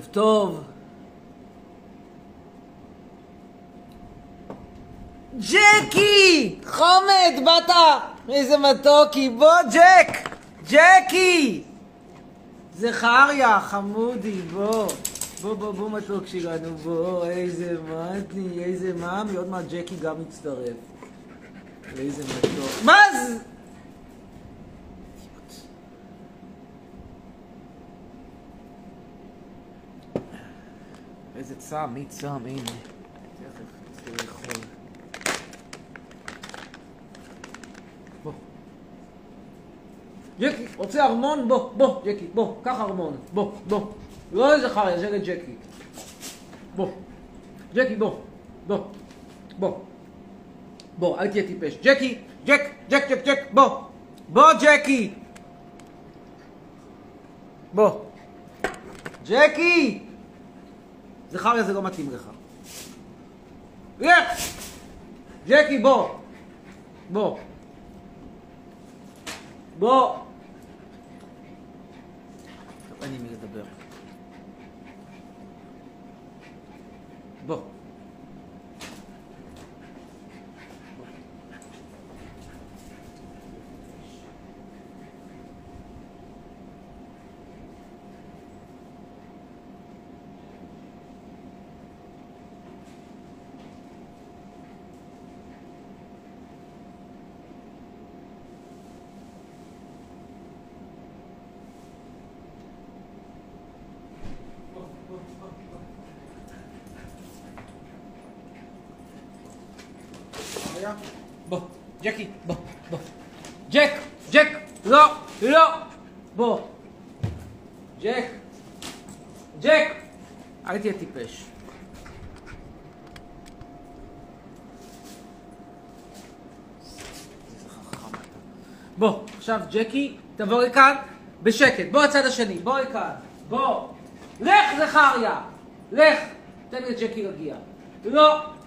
ערב טוב. ג'קי! חומד, באת! איזה מתוקי, בוא ג'ק! ג'קי! זכריה, חמודי, בוא. בוא, בוא, בוא מתוק שלנו, בוא, איזה מתני, איזה מאמי, עוד מעט ג'קי גם מצטרף. איזה מתוק. מה זה? איזה צם, מי צם, הנה. תכף, צריך לאכול. בוא. ג'קי, רוצה ארמון? בוא, בוא, ג'קי, בוא, קח ארמון, בוא, בוא. לא איזה חריה, זה לג'קי. בוא. ג'קי, בוא, בוא, בוא. בוא, אל תהיה טיפש. ג'קי, ג'ק, ג'ק, ג'ק, ג'ק, בוא. בוא, ג'קי. בוא. ג'קי! זכריה זה לא מתאים לך. לך! ג'קי, בוא. בוא. בוא. טוב, אין לי מי לדבר. בוא. בוא. ג'קי, בוא, בוא. ג'ק! ג'ק! לא! לא! בוא. ג'ק! ג'ק! אל תהיה טיפש. בוא, עכשיו ג'קי, תבוא לכאן בשקט. בוא הצד השני, בוא לכאן. בוא. לך זכריה! לך! תן לג'קי להגיע. לא!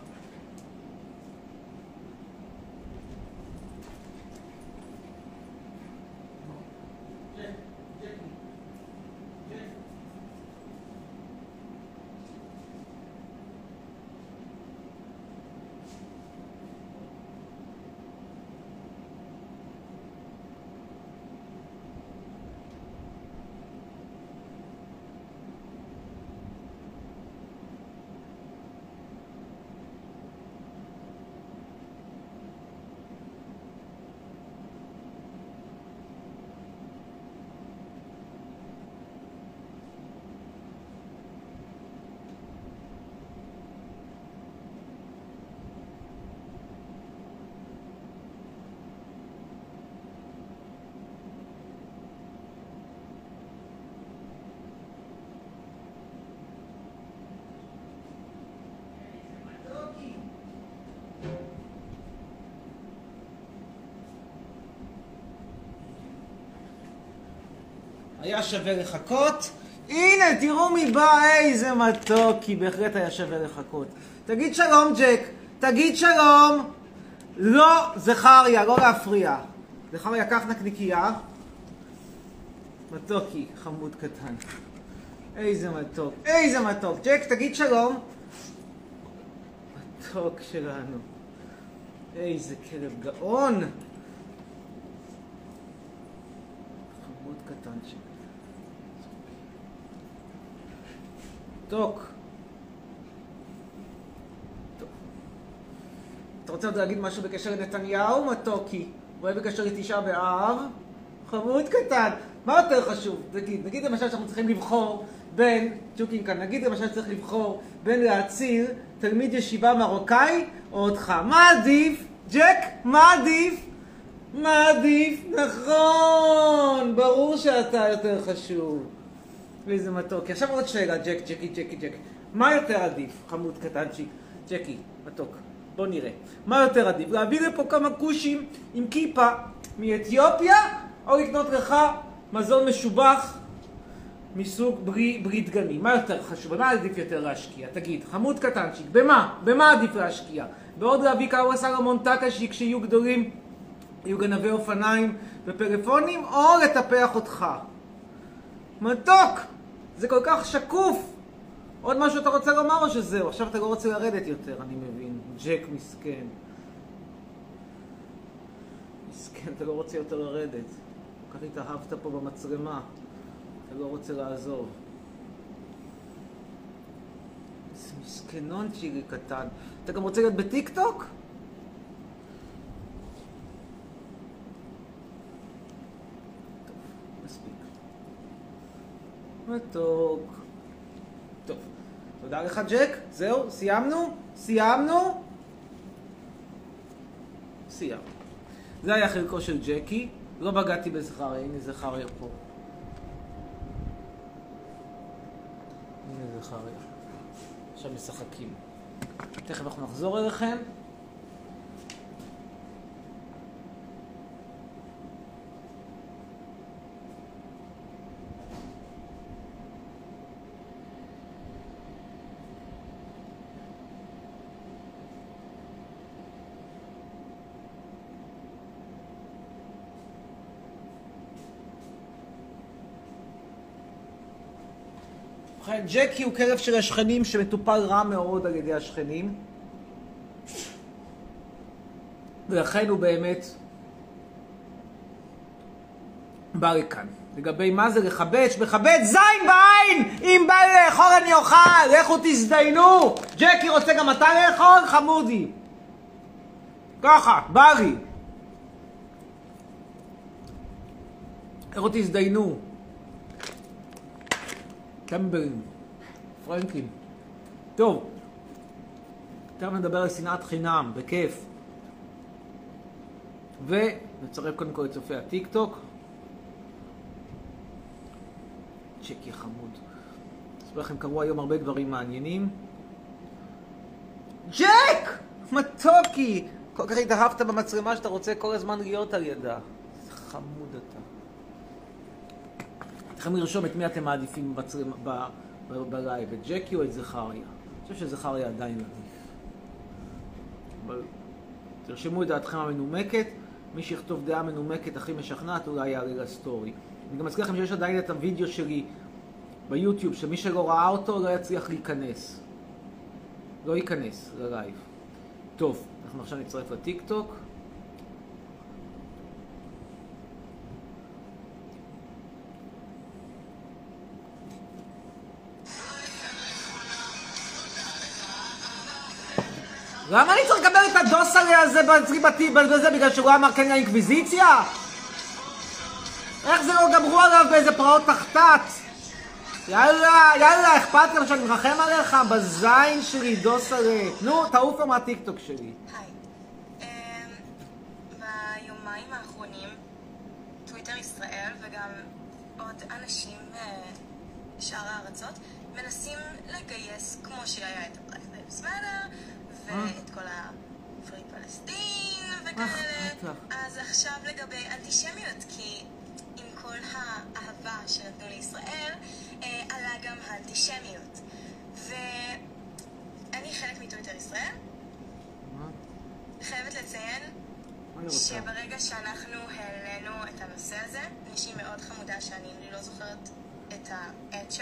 היה שווה לחכות. הנה, תראו מי בא, איזה מתוקי, בהחלט היה שווה לחכות. תגיד שלום, ג'ק. תגיד שלום. לא, זכריה, לא להפריע. זכריה, קח נקניקייה. מתוקי, חמוד קטן. איזה מתוק, איזה מתוק. ג'ק, תגיד שלום. מתוק שלנו. איזה כלב גאון. חמוד קטנצ'יק. טוב. אתה רוצה עוד להגיד משהו בקשר לנתניהו, מתוקי? אולי בקשר לתשעה באב? חמוד קטן. מה יותר חשוב? נגיד, נגיד למשל שאנחנו צריכים לבחור בין, צ'וקים כאן, נגיד למשל שצריך לבחור בין להציל תלמיד ישיבה מרוקאי או אותך. מה עדיף? ג'ק, מה עדיף? מה עדיף? נכון, ברור שאתה יותר חשוב. ואיזה מתוק. עכשיו עוד שאלה, ג'ק, ג'קי, ג'קי, ג'ק. מה יותר עדיף, חמוד קטנצ'יק? ג'קי, מתוק. בוא נראה. מה יותר עדיף? להביא לפה כמה כושים עם כיפה מאתיופיה, או לקנות לך מזון משובח מסוג ברי, ברי דגנים? מה יותר חשוב? במה עדיף יותר להשקיע? תגיד, חמוד קטנצ'יק, במה? במה עדיף להשקיע? בעוד להביא כמה סלומון טקשיק שיהיו גדולים יהיו גנבי אופניים ופלאפונים, או לטפח אותך. מתוק! זה כל כך שקוף! עוד משהו אתה רוצה לומר או שזהו? עכשיו אתה לא רוצה לרדת יותר, אני מבין. ג'ק מסכן. מסכן, אתה לא רוצה יותר לרדת. כל כך התאהבת פה במצלמה. אתה לא רוצה לעזוב. איזה מסכנון צ'ילי קטן. אתה גם רוצה להיות בטיקטוק? טוב, מספיק. מתוק. טוב, תודה לך ג'ק. זהו, סיימנו? סיימנו? סיימנו. זה היה חלקו של ג'קי. לא בגדתי בזכריה, הנה זכריה פה. הנה זכריה. עכשיו משחקים. תכף אנחנו נחזור אליכם. ג'קי הוא כלב של השכנים שמטופל רע מאוד על ידי השכנים. ולכן הוא באמת בא לכאן. לגבי מה זה לכבש, מכבד זין בעין! אם בא לי לאכול אני אוכל! לכו תזדיינו! ג'קי רוצה גם אתה לאכול? חמודי. ככה, בא לי. לכו תזדיינו. טמברים, פרנקים. טוב, תכף נדבר על שנאת חינם, בכיף. ונצרף קודם כל את צופי הטיק טוק. צ'קי חמוד. אספר לכם, קרו היום הרבה דברים מעניינים. ג'ק! מתוקי! כל כך התאהבת במצלמה שאתה רוצה כל הזמן להיות על ידה. חמוד אתה. צריכים לרשום את מי אתם מעדיפים בצלם, בלייב, את ג'קי או את זכריה. אני חושב שזכריה עדיין עדיף. אבל תרשמו את דעתכם המנומקת. מי שיכתוב דעה מנומקת הכי משכנעת אולי יעלה לסטורי. אני גם מזכיר לכם שיש עדיין את הוידאו שלי ביוטיוב, שמי שלא ראה אותו לא יצליח להיכנס. לא ייכנס ללייב. טוב, אנחנו עכשיו נצטרף לטיק למה אני צריך לקבל את הדוסרי הזה בצריבתי בזה בגלל שהוא אמר כן לאינקוויזיציה? איך זה לא גמרו עליו באיזה פרעות תחתת? יאללה, יאללה, אכפת לך שאני מרחם עליך בזין שלי, דוסרי. נו, תעוף לו מהטיקטוק שלי. אמ, אנשים משאר הארצות מנסים לגייס, כמו שהיה את ה-Black ואת כל ה-Free Palestine וכאלה, בטח. אז עכשיו לגבי אנטישמיות, כי עם כל האהבה שנתנו לישראל, אה, עלה גם האנטישמיות. ואני חלק מטוויטר ישראל? חייבת לציין? שברגע שאנחנו העלינו את הנושא הזה, מישהי מאוד חמודה שאני אני לא זוכרת את העט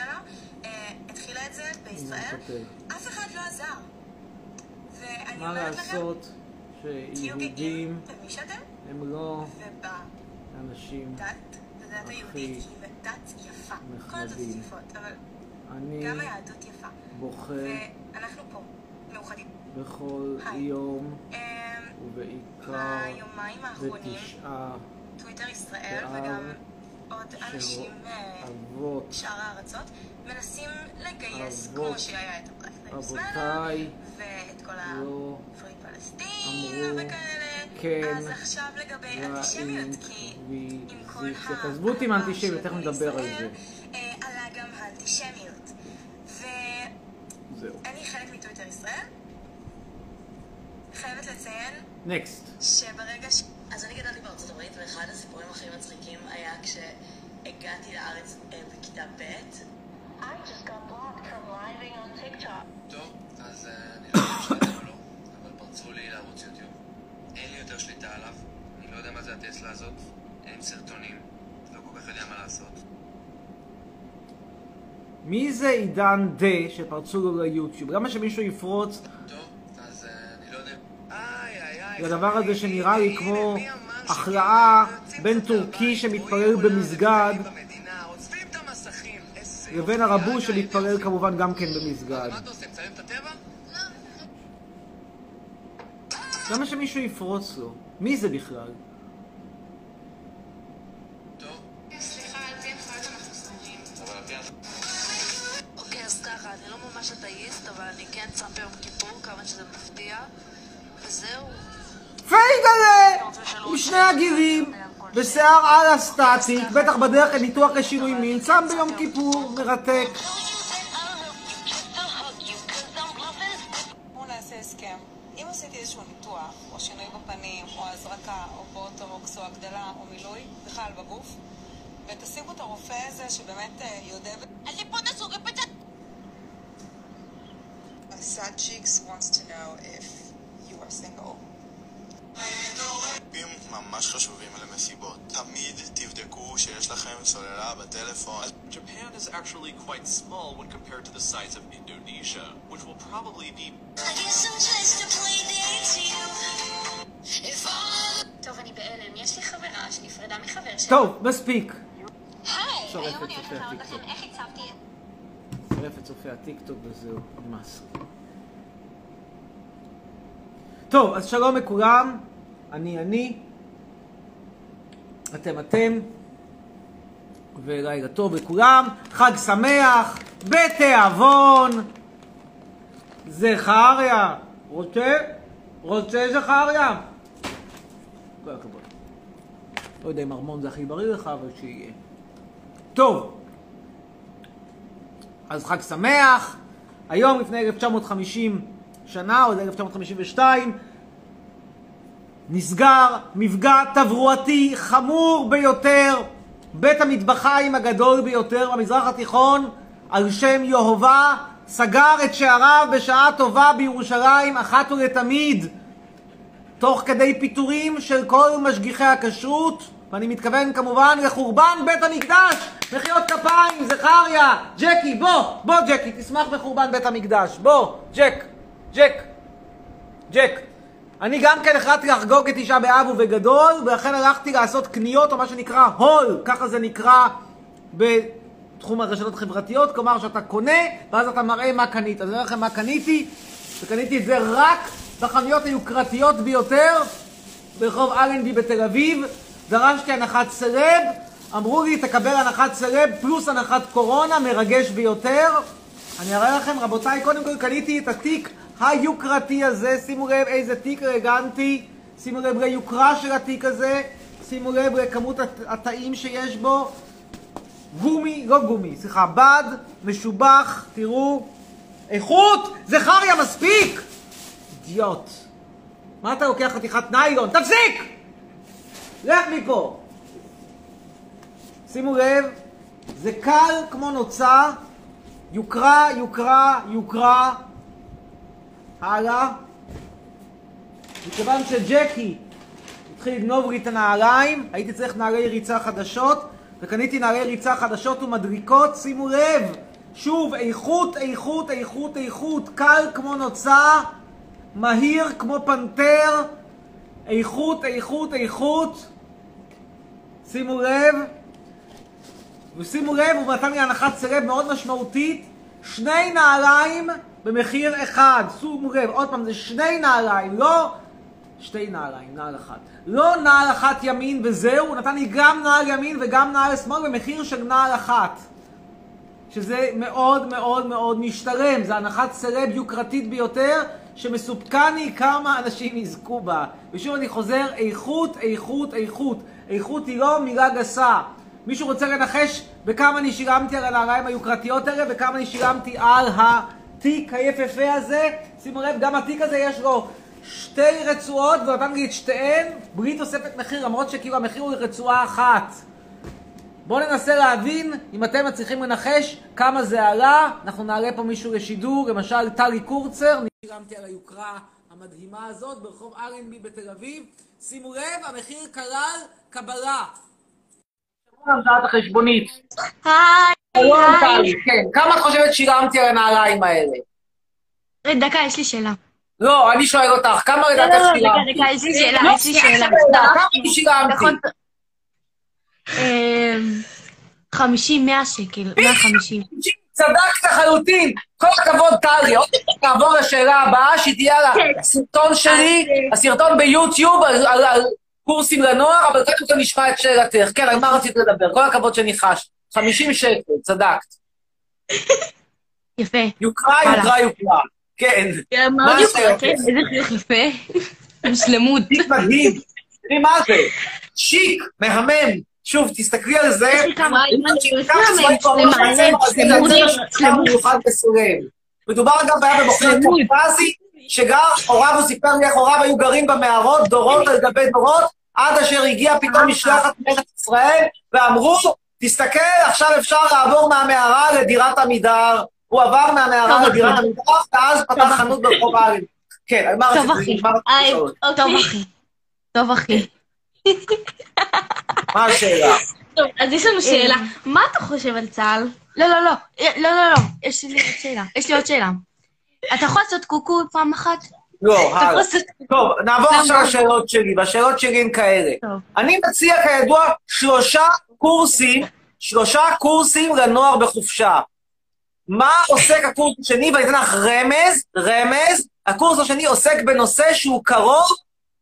אה, התחילה את זה בישראל. אף אחד לא עזר. מה לעשות שיהודים הם לא אנשים הכי נחמדים. אבל אני מאוחדים. בכל. יום אמ, ובעיקר בתשעה טוויטר ישראל וגם עוד אנשים אה, משאר הארצות מנסים לגייס, כמו שהיה את Lives Matter כל לא ה-Free Palestine אמרו וכאלה, כן אז עכשיו לגבי אנטישמיות, כי עם כל. ה... תעזבו אותי מהאנטישמיות, תכף האהבה נדבר על זה. אה, עלה גם האנטישמיות. ואני. חלק מטוויטר ישראל, חייבת לציין נקסט. שברגע ש... אז אני גדלתי בארצות הברית, ואחד הסיפורים הכי מצחיקים היה כשהגעתי לארץ אה, בכיתה ב'. I just got blocked from living on TikTok. טוב, אז אני לא יודע אם שליטה או לא, אבל פרצו לי לערוץ יוטיוב. אין לי יותר שליטה עליו, אני לא יודע מה זה הטסלה הזאת, אין סרטונים, לא כל כך יודע מה לעשות. מי זה עידן דה שפרצו לו ליוטיוב? למה שמישהו יפרוץ טוב, אז אה, אני לא יודע... איי, איי, איי. לדבר הזה שנראה לי כמו שכאילו בין טורקי שמתפלל במסגד לבין יופי. הרבו יאללה, שמתפלל איזה כמובן גם כן. במסגד. מה אתה עושה, מצלם את הטבע? למה שמישהו יפרוץ לו? מי זה בכלל? אוקיי, לא ממש אתאיסט, אבל אני כן צם ביום כיפור, כמה שזה מפתיע. וזהו. פייגלה! עם שני הגירים, בשיער על הסטטיק, בטח בדרך לניתוח לשינוי מין, צם ביום כיפור, מרתק. ותשיגו את הרופא הזה שבאמת יודע... Sad Cheeks wants to know if you are single. טיפים ממש חשובים למסיבות. תמיד תבדקו שיש לכם סוללה בטלפון. Japan is actually quite small when compared to the size of Indonesia, which will probably be טוב, אני בהלם. יש לי חברה שנפרדה מחבר שלה. טוב, מספיק. היי, היום אני הולכת להראות. לכם איך הצבתי את... שורף את צופי הטיקטוק וזהו, נמאס. טוב, אז שלום לכולם, אני אני, אתם אתם, ולילה טוב לכולם, חג שמח, בתיאבון, זכריה, רוצה? רוצה זכריה? כל הכבוד. לא יודע אם ארמון זה הכי בריא לך, אבל שיהיה. טוב. אז חג שמח. היום לפני 1950 שנה, או 1952, נסגר מפגע תברואתי חמור ביותר, בית המטבחיים הגדול ביותר במזרח התיכון, על שם יהובה, סגר את שעריו בשעה טובה בירושלים אחת ולתמיד, תוך כדי פיטורים של כל משגיחי הכשרות, ואני מתכוון כמובן לחורבן בית המקדש, מחיאות כפיים, זכריה, ג'קי, בוא, בוא ג'קי, תשמח בחורבן בית המקדש, בוא, ג'ק, ג'ק, ג'ק. אני גם כן החלטתי לחגוג את תשעה באב ובגדול, ולכן הלכתי לעשות קניות, או מה שנקרא הול, ככה זה נקרא בתחום הרשתות החברתיות, כלומר שאתה קונה, ואז אתה מראה מה קנית. אז אני אומר לכם מה קניתי, וקניתי את זה רק בחנויות היוקרתיות ביותר, ברחוב אלנבי בתל אביב, דרשתי הנחת סלב, אמרו לי תקבל הנחת סלב פלוס הנחת קורונה, מרגש ביותר. אני אראה לכם, רבותיי, קודם כל קניתי את התיק היוקרתי הזה, שימו לב איזה תיק אלגנטי, שימו לב ליוקרה של התיק הזה, שימו לב לכמות הת- התאים שיש בו, גומי, לא גומי, סליחה, בד, משובח, תראו, איכות, זכריה, מספיק! אידיוט. מה אתה לוקח חתיכת ניילון? תפסיק! לך מפה! שימו לב, זה קל כמו נוצה, יוקרה, יוקרה, יוקרה. הלאה. מכיוון שג'קי התחיל לגנוב לי את הנעליים, הייתי צריך נעלי ריצה חדשות, וקניתי נעלי ריצה חדשות ומדריקות, שימו לב, שוב, איכות, איכות, איכות, איכות, קל כמו נוצה, מהיר כמו פנתר, איכות, איכות, איכות. שימו לב, ושימו לב, הוא נתן לי הנחת סלב מאוד משמעותית, שני נעליים במחיר אחד. שימו לב, עוד פעם, זה שני נעליים, לא שתי נעליים, נעל אחת. לא נעל אחת ימין וזהו, הוא נתן לי גם נעל ימין וגם נעל שמאל במחיר של נעל אחת. שזה מאוד מאוד מאוד משתלם, זה הנחת סלב יוקרתית ביותר, שמסופקני כמה אנשים יזכו בה. ושוב אני חוזר, איכות, איכות, איכות. איכות היא לא מילה גסה. מישהו רוצה לנחש בכמה אני שילמתי על הנעליים היוקרתיות האלה וכמה אני שילמתי על התיק היפהפה הזה? שימו לב, גם התיק הזה יש לו שתי רצועות את שתיהן בלי תוספת מחיר, למרות שכאילו המחיר הוא לרצועה אחת. בואו ננסה להבין אם אתם מצליחים לנחש כמה זה עלה. אנחנו נעלה פה מישהו לשידור, למשל טלי קורצר. אני שילמתי על היוקרה המדהימה הזאת ברחוב אלנבי בתל אביב. שימו לב, המחיר כלל קבלה. המצאת החשבונית. היי, כן. כמה את חושבת שילמתי על הנעליים האלה? דקה, יש לי שאלה. לא, אני שואל אותך, כמה לא, לדעתך לא, לא, שילמתי? דקה, יש לי שאלה, לא, יש לי שאלה. כמה שילמתי? נכון. אמ, 50, 100 שקל, 150. צדקת לחלוטין. כל הכבוד, טלי. עוד מעט נעבור לשאלה הבאה, שהיא תהיה על כן. הסרטון שלי, הסרטון ביוטיוב, על- על על קורסים לנוער, אבל קודם כל נשמע את שאלתך. כן, על מה רצית לדבר? כל הכבוד שניחשת. 50 שקל, צדקת. יפה. יוקרה. יוקרה, יוקרה. כן. מה השאלה? כן, איזה חיוך יפה. עם שלמות. שיק מדהים. תראי מה זה. שיק, מהמם. שוב, תסתכלי על זה. מסוים. מדובר גם בעיה במוכר שלמות. קווקזי, שגר, הוריו, הוא סיפר לי איך הוריו היו גרים במערות, דורות על גבי דורות, עד אשר הגיעה פתאום משלחת מארץ ישראל, ואמרו, תסתכל, עכשיו אפשר לעבור מהמערה לדירת עמידר. הוא עבר מהמערה לדירת. עמידר, ואז פתח חנות ברחוב הארץ. כן, מה רצית? טוב, אחי. מה רצית היי, לשאול? טוב, אחי. טוב, אחי. מה השאלה? טוב, אז יש לנו שאלה. מה אתה חושב על צה"ל? לא, לא, לא. לא, לא, לא. יש לי עוד שאלה. יש לי עוד שאלה. אתה יכול לעשות קוקו פעם אחת? לא, הלאה. טוב, נעבור? עכשיו לשאלות שלי, והשאלות שלי הן כאלה. אני מציע כידוע שלושה קורסים, שלושה קורסים לנוער בחופשה. מה עוסק הקורס השני, ואני אתן לך רמז, רמז, הקורס השני עוסק בנושא שהוא קרוב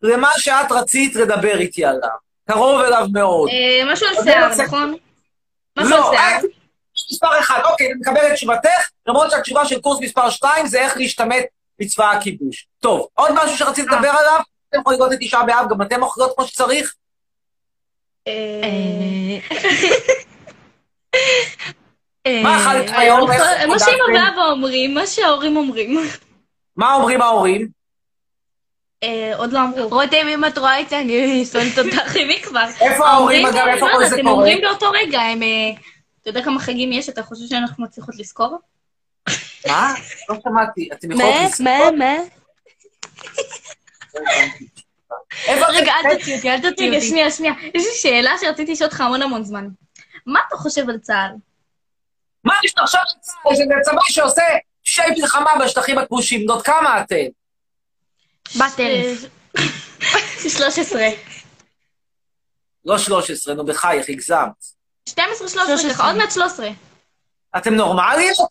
למה שאת רצית לדבר איתי עליו. קרוב אליו מאוד. אה, משהו על שיער, נכון? משהו לא, על שיער. אה, מספר אחד, אוקיי, אני מקבל את תשובתך, למרות שהתשובה של קורס מספר שתיים זה איך להשתמט מצבא הכיבוש. טוב, עוד משהו שרצית לדבר עליו? אתם יכולים לראות את תשעה באב, גם אתם אוכלות כמו שצריך? מה אכלת היום? אה, מה שאמא? ואבא אומרים, מה שההורים אומרים. מה אומרים ההורים? אה, עוד לא אמרו. רותם, אם את רואה את זה, אני שונאת אותך, מי כבר? איפה ההורים, אגב, איפה לא כל זה הם קורה? אומרים באותו רגע, הם... אה, אתה יודע כמה חגים יש? אתה חושב שאנחנו מצליחות לזכור? מה? לא שמעתי. אתם יכולות מה? לזכור? מה? מה? איפה רגע, אתם- אל תוציא אותי, אל תוציא אותי. רגע, שנייה, שנייה. יש לי שאלה שרציתי לשאול אותך המון המון זמן. מה אתה חושב על צה"ל? מה יש לך עכשיו לצה"ל? שזה צבא שעושה פשעי מלחמה בשטחים הכבושים. בנות כמה אתן? בת אלף. 13. לא 13, נו בחייך, הגזמת. 12, 13, ככה, עוד מעט 13. אתם נורמליות?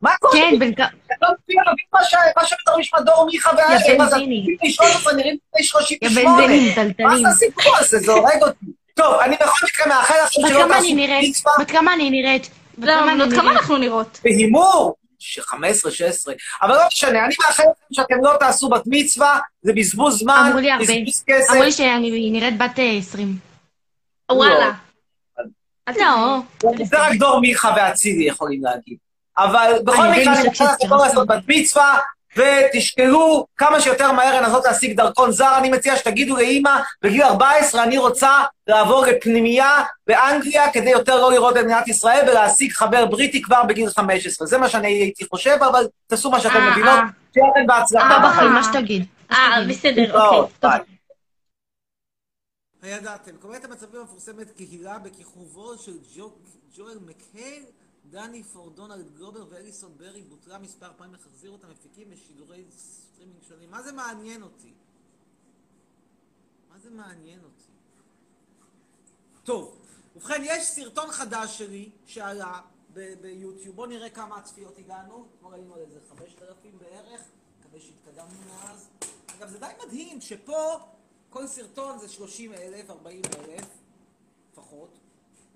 מה קורה? כן, בן כמה... לא מבינים מה ש- מה שמדברים שם דור מיכה והאם, אז אתם בנזיני. בני 13 נראים בני יא 38. בנזינים, מה טלטלים. זה הסיפור הזה? זה הורג אותי. טוב, אני בכל מקרה מאחל לכם בת שלא כמה תעשו אני נראית? מצווה בת כמה אני נראית? בת כמה? אנחנו נראות? בהימור. ש- 15, 16, אבל לא משנה, אני מאחל לכם שאתם לא תעשו בת מצווה, זה בזבוז זמן, אמרו לי הרבה. בזבוז כסף. אמרו לי שאני נראית בת אה, 20. וואלה. לא. זה רק דור מיכה ואצילי יכולים להגיד. אבל בכל מקרה, אני לא לעשות בת מצווה, ותשקלו כמה שיותר מהר לנסות להשיג דרכון זר. אני מציע שתגידו לאימא, בגיל 14 אני רוצה לעבור לפנימייה באנגליה כדי יותר לא לראות את מדינת ישראל ולהשיג חבר בריטי כבר בגיל 15. זה מה שאני הייתי חושב, אבל תעשו מה שאתם אה, מבינות. אה. שיהיה לכם בהצלחה. מה שתגיד. אה. בסדר, אוקיי. טוב. הידעתם, קומדיית המצבים המפורסמת קהילה בכיכובו של ג'ו- ג'ואל מקהל, דני פודי, דונלד גלובר ואליסון ברי בוטלה מספר פעמים להחזיר אותם מפיקים בשידורי סטרימינג שונים. מה זה מעניין אותי? מה זה מעניין אותי? טוב, ובכן, יש סרטון חדש שלי שעלה ביוטיוב. בואו נראה כמה צפיות הגענו. כבר ראינו על איזה 5,000 בערך. מקווה שהתקדמנו מאז. אגב, זה די מדהים שפה כל סרטון זה 30,000, 40,000 לפחות,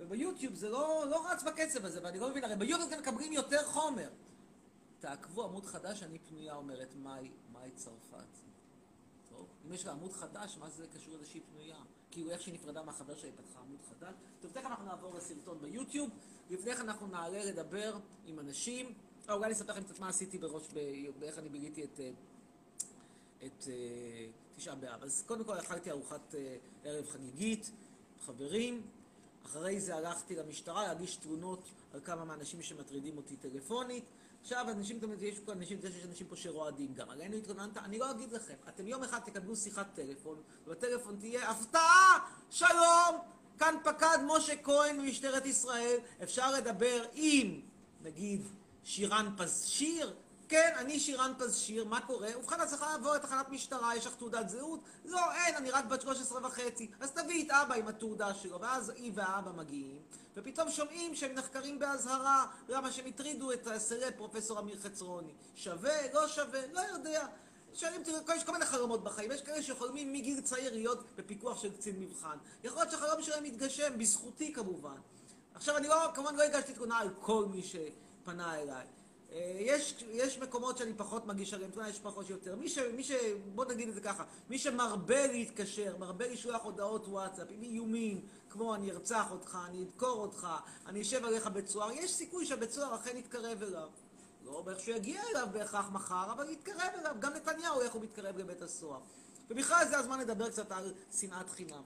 וביוטיוב זה לא, לא רץ בקצב הזה, ואני לא מבין, הרי ביוטיוב אתם מקבלים יותר חומר. תעקבו עמוד חדש, אני פנויה, אומרת מאי, מאי צרפת. טוב, אם יש לה עמוד חדש, מה זה קשור לזה שהיא פנויה? כאילו איך שהיא נפרדה מהחבר שלה, היא פתחה עמוד חדש. טוב, תכף אנחנו נעבור לסרטון ביוטיוב, לפני כן אנחנו נעלה לדבר עם אנשים. אה, אולי אני אספר לכם קצת מה עשיתי בראש, באיך אני ביליתי את, אה, את אה, תשעה באב. אז קודם כל אכלתי ארוחת אה, ערב חגיגית, חברים. אחרי זה הלכתי למשטרה להגיש תלונות על כמה מהאנשים שמטרידים אותי טלפונית, עכשיו, אנשים, תמיד, יש פה אנשים, יש אנשים פה שרועדים גם, עלינו התלוננת, אני לא אגיד לכם, אתם יום אחד תקבלו שיחת טלפון, ובטלפון תהיה הפתעה, שלום, כאן פקד משה כהן ממשטרת ישראל, אפשר לדבר עם, נגיד, שירן פזשיר? כן, אני שירן פזשיר, מה קורה? ובכן, את צריכה לעבור לתחנת משטרה, יש לך תעודת זהות? לא, אין, אני רק בת 13 וחצי. אז תביאי את אבא עם התעודה שלו, ואז היא והאבא מגיעים, ופתאום שומעים שהם נחקרים באזהרה, למה שהם הטרידו את הסלב פרופסור אמיר חצרוני. שווה, לא שווה, לא יודע. שואלים, תראו, יש כל מיני חלומות בחיים, יש כאלה שחולמים מגיל צעיר להיות בפיקוח של קצין מבחן. יכול להיות שהחלום שלהם יתגשם, בזכותי כמובן. עכשיו, אני לא, כמובן לא הגשתי תלונה על כל מי שפנה אליי. אה, יש, יש מקומות שאני פחות מגיש עליהם תלונה, יש פחות שיותר. מי ש... מי ש... בוא נגיד את זה ככה, מי שמרבה להתקשר, מרבה לשלוח הודעות וואטסאפ עם איומים, כמו אני ארצח אותך, אני אדקור אותך, אני אשב עליך בית סוהר, יש סיכוי שהבית סוהר אכן יתקרב אליו. לא אומר שהוא יגיע אליו בהכרח מחר, אבל יתקרב אליו. גם נתניהו, איך הוא מתקרב לבית הסוהר. ובכלל זה הזמן לדבר קצת על שנאת חינם.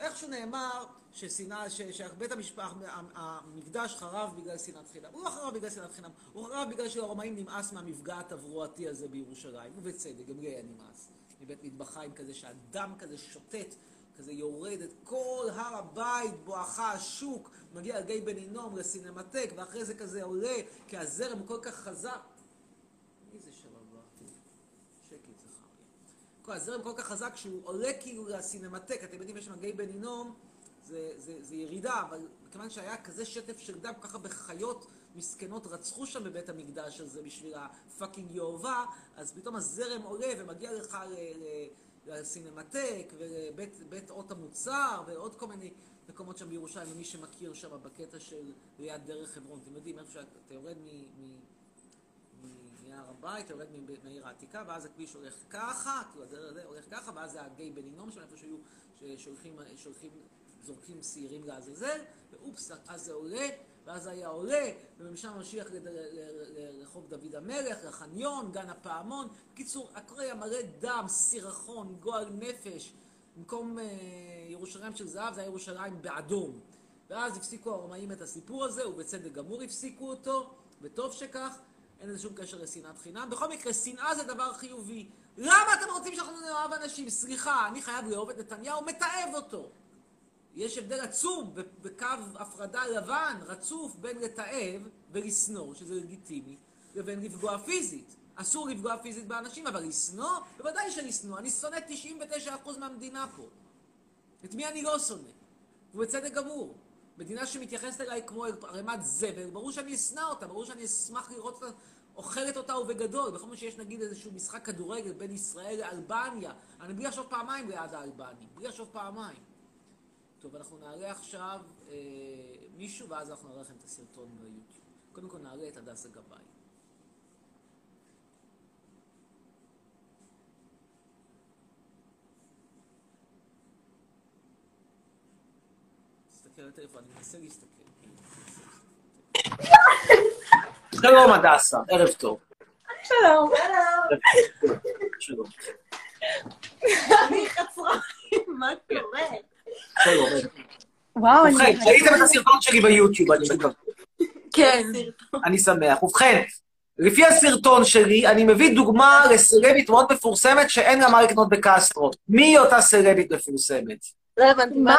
איכשהו נאמר שבית המשפח, המקדש חרב בגלל שנאת חינם. הוא לא חרב בגלל שנאת חינם, הוא חרב בגלל שלרומאים נמאס מהמפגע התברואתי הזה בירושלים, ובצדק, גם לי היה נמאס. מבית מטבחיים כזה, שהדם כזה שוטט, כזה יורד את כל הר הבית, בואכה השוק, מגיע לגיא בן הינום, לסינמטק, ואחרי זה כזה עולה, כי הזרם כל כך חזק. מי זה שם הבא? שקט זכר לי. כל הזרם כל כך חזק שהוא עולה כאילו לסינמטק, אתם יודעים, יש שם גיא בן הינום, זה, זה, זה ירידה, אבל מכיוון שהיה כזה שטף של דם, כל כך הרבה חיות מסכנות רצחו שם בבית המקדש הזה בשביל הפאקינג יהובה, אז פתאום הזרם עולה ומגיע לך ל... ל לסינמטק ולבית בית אות המוצר ועוד כל מיני מקומות שם בירושלים, למי שמכיר שם בקטע של ליד דרך חברון. אתם יודעים, איפה שאתה יורד מ... מ... מהר הבית, אתה יורד מהעיר העתיקה, ואז הכביש הולך ככה, כאילו הדרך הזה הולך ככה, ואז זה הגיא בן הינום שם, איפה שהיו, ששולחים, שולחים, זורקים שעירים לעזאזל, ואופס, אז זה עולה, ואז היה עולה, ומשם ממשיך לרחוב דוד המלך, לחניון, גן הפעמון. בקיצור, הכל היה מלא דם, סירחון, גועל נפש. במקום אה, ירושלים של זהב, זה היה ירושלים באדום. ואז הפסיקו הרומאים את הסיפור הזה, ובצדק גמור הפסיקו אותו, וטוב שכך. אין לזה שום קשר לשנאת חינם. בכל מקרה, שנאה זה דבר חיובי. למה אתם רוצים שאנחנו נאהב אנשים? סליחה, אני חייב לאהוב את נתניהו, מתעב אותו. יש הבדל עצום בקו הפרדה לבן, רצוף, בין לתעב ולשנוא, שזה לגיטימי, לבין לפגוע פיזית. אסור לפגוע פיזית באנשים, אבל לשנוא? בוודאי שלשנוא. אני שונא 99% מהמדינה פה. את מי אני לא שונא? ובצדק גמור. מדינה שמתייחסת אליי כמו ערימת זבל, ברור שאני אשנא אותה, ברור שאני אשמח לראות אותה אוכלת אותה ובגדול. בכל פעם שיש נגיד איזשהו משחק כדורגל בין ישראל לאלבניה, אני בלי לחשוב פעמיים ליד האלבנים, בלי לחשוב פעמיים. טוב, אנחנו נעלה עכשיו אה, מישהו, ואז אנחנו נראה לכם את הסרטון ביוטיוב. קודם כל נעלה את הדס הגבאי. תסתכל על הטלפון, אני מנסה להסתכל. שלום הדסה, ערב טוב. שלום. שלום. אני חצרה, מה קורה? שלום. וואו, אני... ובכן, ראיתם את הסרטון שלי ביוטיוב, אני מקווה. כן. אני שמח. ובכן, לפי הסרטון שלי, אני מביא דוגמה לסלבית מאוד מפורסמת שאין לה מה לקנות בקסטרו. מי היא אותה סלבית מפורסמת? לא הבנתי, מה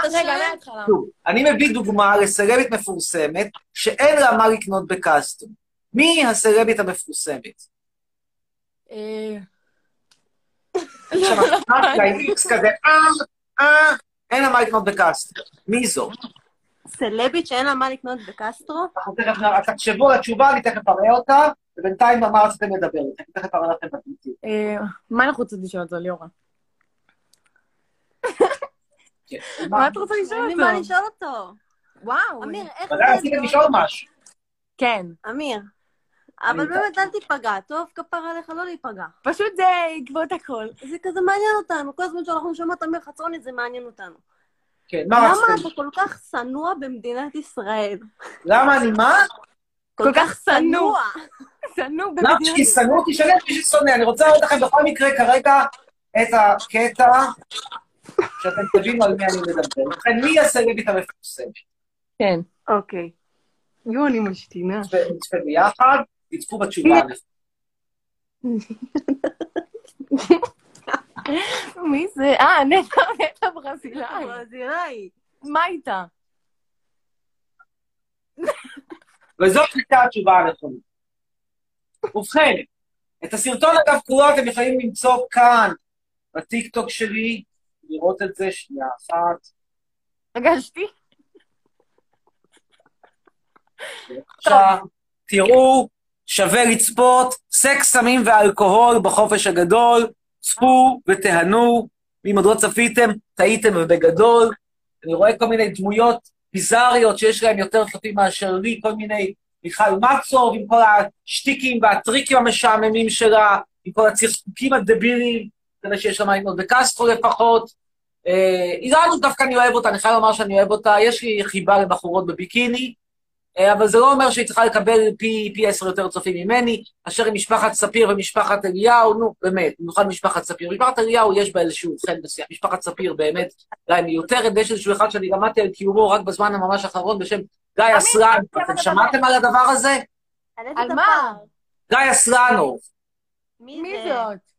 אתה. שוב, אני מביא דוגמה לסלבית מפורסמת שאין לה מה לקנות בקסטרו. מי הסלבית המפורסמת? אה, עכשיו, איקס כזה, אה, אה, אין לה מה לקנות בקסטרו. מי זו? סלבית שאין לה מה לקנות בקסטרו? אנחנו תכף נראה, תחשבו על התשובה, אני תכף אראה אותה, ובינתיים מה רציתם לדבר? אני תכף אראה לכם מה אנחנו רוצים לשאול אותו, ליאורה? מה את רוצה לשאול אותו? אין לי מה לשאול אותו. וואו. אמיר, איך ודאי רציתם לשאול משהו. כן. אמיר, אבל באמת אל תיפגע, טוב כפר עליך לא להיפגע. פשוט זה בעקבות הכל. זה כזה מעניין אותנו, כל הזמן שאנחנו שומעות את אמיר חצרוני זה מעניין אותנו. כן, מה למה רציתם? אתה כל כך שנוא במדינת ישראל? למה אני מה? כל כך שנוא. שנוא למה במדינת שישנאו אותי? שאני מי ששונא. אני רוצה להראות לכם בכל מקרה כרגע את הקטע שאתם תבינו על מי אני מדבר. ובכן, מי הסלבית המפורסמת? כן. אוקיי. יואו, אני משתינה. נצפה ביחד. תצפו בתשובה. מי זה? אה, נטע, נטע ברזילאי. ברזילאי. מה איתה? וזאת הייתה התשובה הנכונה. ובכן, את הסרטון אגב כולו אתם יכולים למצוא כאן, בטיקטוק שלי, לראות את זה שנייה אחת. הרגשתי. בבקשה, תראו, שווה לצפות, סקס, סמים ואלכוהול בחופש הגדול, צפו ותיהנו, ואם עוד לא צפיתם, טעיתם ובגדול. אני רואה כל מיני דמויות ביזריות שיש להם יותר צופים מאשר לי, כל מיני מיכל מצור, עם כל השטיקים והטריקים המשעממים שלה, עם כל הצחקוקים הדבילים, כדי שיש לה לקנות בקסטרו לפחות. אה, אילנו דווקא אני אוהב אותה, אני חייב לומר שאני אוהב אותה, יש לי חיבה לבחורות בביקיני, אה, אבל זה לא אומר שהיא צריכה לקבל פי, פי עשר יותר צופים ממני, אשר עם משפחת ספיר ומשפחת אליהו, נו, באמת, במיוחד משפחת ספיר. משפחת אליהו יש בה איזשהו חן מסוים, משפחת ספיר באמת אולי מיותרת, ויש איזשהו אחד שאני למדתי על קיומו רק בזמן הממש האחרון בשם גיא אסלן. אתם שמעתם על הדבר הזה? על מה? גיא אסלנוב. מי זאת?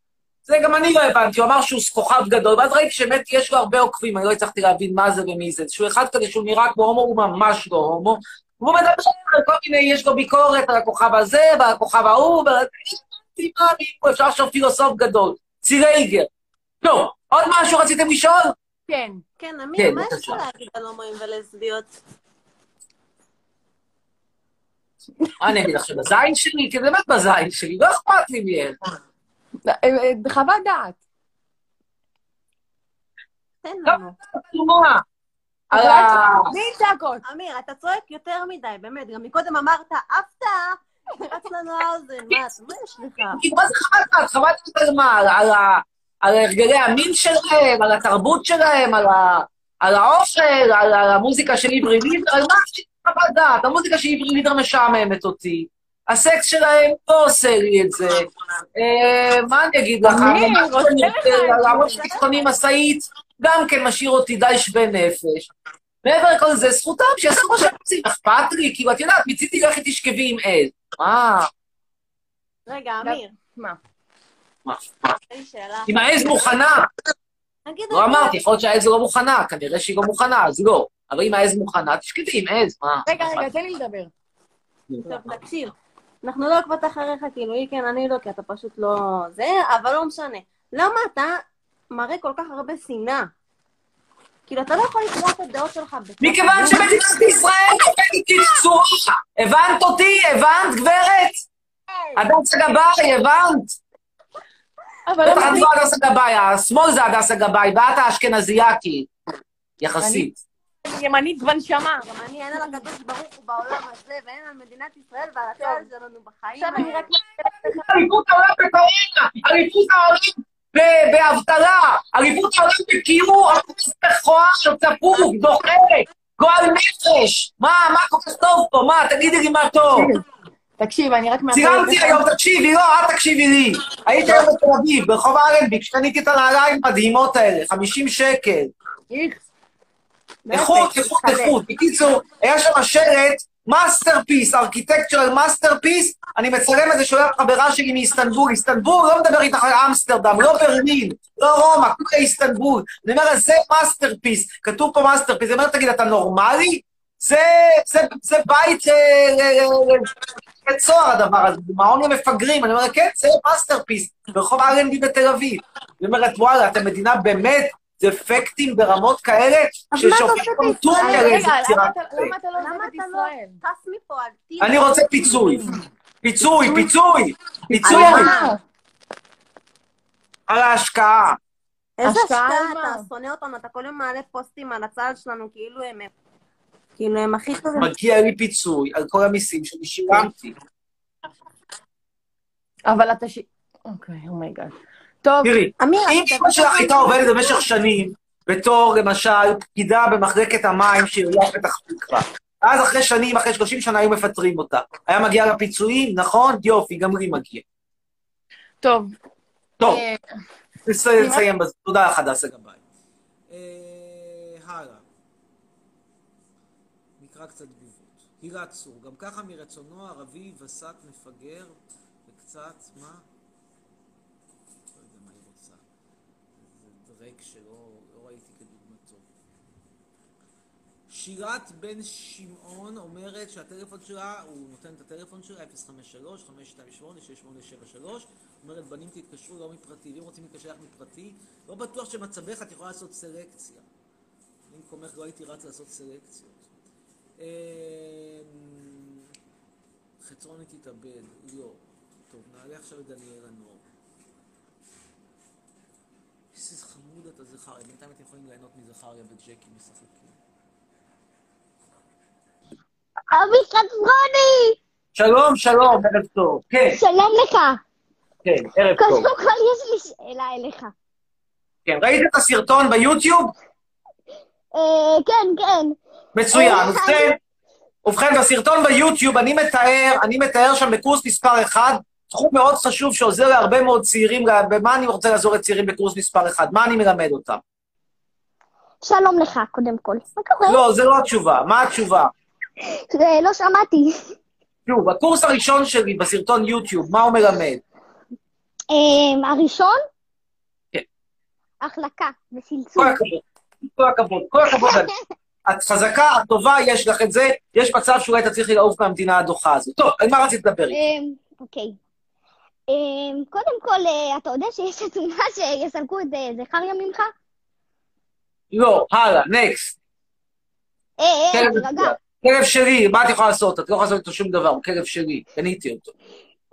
זה גם אני לא הבנתי, הוא אמר שהוא כוכב גדול, ואז ראיתי שבאמת יש לו הרבה עוקבים, אני לא הצלחתי להבין מה זה ומי זה. שהוא אחד כזה שהוא נראה כמו הומו, הוא ממש לא הומו. והוא מדבר על כל מיני, יש לו ביקורת על הכוכב הזה, ועל הכוכב ההוא, ועל... מה, מי, אפשר עכשיו פילוסוף גדול. צירייגר. טוב, עוד משהו רציתם לשאול? כן. כן, כן, אמיר, מה יש. לך להגיד על הומואים ולסביות? מה אני אגיד עכשיו, בזין שלי? כי באמת בזין שלי, לא אכפת לי מהם. אה, אה, חוות דעת. תן לא, לנו. מה? על ה... מי צעקות? אמיר, אתה צועק יותר מדי, באמת. גם מקודם אמרת, הפתעה, רץ לנו האוזן. מה, מה יש לך? מה זה חוות דעת? חוות דעת על מה? על, הרגלי המין שלהם, על התרבות שלהם, על, האוכל, על, המוזיקה של עברי לידר, על מה חוות דעת? המוזיקה של עברי לידר משעממת אותי. הסקס שלהם לא עושה לי את זה. אה, מה אני אגיד לך? אני. לעמוד חיצוני משאית, גם כן משאיר אותי די שווה נפש. מעבר לכל זה, זכותם שיעשו מה שהם רוצים, אכפת לי, כאילו, את יודעת, מצידי לכי תשכבי עם עז. מה? רגע, אמיר, מה? מה? אם העז מוכנה, לא אמרתי, יכול להיות שהעז לא מוכנה, כנראה שהיא לא מוכנה, אז לא. אבל אם העז מוכנה, תשכבי עם עז, מה? רגע, רגע, תן לי לדבר. טוב, תקשיב. אנחנו לא עוקבות אחריך, כאילו, היא כן, אני לא, כי אתה פשוט לא... זה, אבל לא משנה. למה אתה מראה כל כך הרבה שנאה? כאילו, אתה לא יכול לקרוא את הדעות שלך. מכיוון שמדינת ישראל עובדת צורה. הבנת אותי? הבנת, גברת? הדסה גבאי, הבנת? אבל בטח את לא הדסה גבאי, השמאל זה הדסה גבאי, ואת האשכנזייה כי... יחסית. אני ימנית בנשמה. גם אני, אין על הקדוש ברוך הוא בעולם הזה, ואין על מדינת ישראל ועל הצעד שלנו בחיים. עכשיו אני רק... אליפות העולם בקורונה, אליפות העולם באבטלה, אליפות העולם בקיור, אליפות מכוער, צפוף, דוחה, גועל נפש. מה, מה כל כך טוב פה? מה, תגידי לי מה טוב. תקשיב, אני רק מאחלת צילמתי היום, תקשיבי, לא, אל תקשיבי לי. הייתי היום בתל אביב, ברחוב אלנבי, כשקניתי את הנעליים המדהימות האלה, 50 שקל. איכס. איכות, איכות, איכות. בקיצור, היה שם שלט, masterpiece, architectural masterpiece, אני מצלם את זה, שולח חברה שלי מאיסטנבול. איסטנבול, לא מדבר איתך על אמסטרדם, לא ברלין, לא רומא, כולה איסטנבול. אני אומר זה masterpiece, כתוב פה masterpiece. היא אומרת, תגיד, אתה נורמלי? זה, זה, זה בית אה, ל- ל- ל- לבית סוהר הדבר הזה, זה מעון למפגרים. אני אומר, כן, זה masterpiece, ברחוב אלנבי בתל אביב. היא אומרת, וואלה, אתם מדינה באמת דפקטים ברמות כאלה, ששופטים? טורקיה רגע, לאיזה למה יצירת אתה- למה אתה לא למה עוזב את אתה לא ישראל? טס מפה? אני רוצה פיצוי. פיצוי, פיצוי, פיצוי על ההשקעה. איזה השקעה? אתה שונא אותנו, אתה כל יום מעלה פוסטים על הצעד שלנו, כאילו הם... כאילו הם הכי טובים. מגיע לי פיצוי על כל המיסים שאני שילמתי. אבל אתה ש... אוקיי, oh my God. טוב, תראי, אמיר, אם אמא שלך הייתה עובדת במשך שנים, בתור, למשל, פקידה במחלקת המים של עיריית פתח תקווה, ואז אחרי שנים, אחרי 30 שנה היו מפטרים אותה. היה מגיע לה פיצויים, נכון? יופי, גם לי מגיע. טוב. טוב, אה, נס- נסיים בזה. תודה לך, דסה גבאי. אה, הלאה. נקרא קצת תגובות. הילה צור, גם ככה מרצונו ערבי וסת מפגר, וקצת, מה? לא יודע מה היא רוצה. דרק שלא לא ראיתי כדוגמתו. שירת בן שמעון אומרת שהטלפון שלה, הוא נותן את הטלפון שלה, 053-528-6873, אומרת, בנים תתקשרו לא מפרטי, ואם רוצים להתקשר לך מפרטי, לא בטוח שמצבך את יכולה לעשות סלקציה. במקומך לא הייתי רץ לעשות סלקציות. אמ, חצרוני תתאבד, לא. טוב, נעלה עכשיו לדניאל הנור. איזה חמוד אתה זכריה, בינתיים אתם יכולים ליהנות מזכריה וג'קי משחקים. אבי חצרוני! שלום, שלום, ערב טוב. כן, שלום לך. כן, ערב טוב. קודם כל יש לי שאלה אליך. כן, ראית את הסרטון ביוטיוב? אה, כן, כן. מצוין. אה, ובכן, ובכן, בסרטון ביוטיוב אני מתאר, אני מתאר שם בקורס מספר 1, תחום מאוד חשוב שעוזר להרבה מאוד צעירים, במה אני רוצה לעזור לצעירים בקורס מספר 1? מה אני מלמד אותם? שלום לך, קודם כל. מה קורה? לא, זה לא התשובה. מה התשובה? לא שמעתי. שוב, הקורס הראשון שלי בסרטון יוטיוב, מה הוא מלמד? אה, הראשון? כן. החלקה כל. הכבוד, כל הכבוד, כל הכבוד. את חזקה, את טובה, יש לך את זה, יש מצב שאולי תצליחי לעוף מהמדינה הדוחה הזאת. טוב, על מה רצית לדבר איתי? אה, אוקיי. אה, קודם כל, אה, אתה יודע שיש עצומה שיסלקו את אה, זכריה ממך? לא, הלאה, נקסט. אה, אה, כלב תירגע. כלב שלי, מה את יכולה לעשות? את לא יכולה לעשות איתו שום דבר, הוא כלב שלי, קניתי אותו.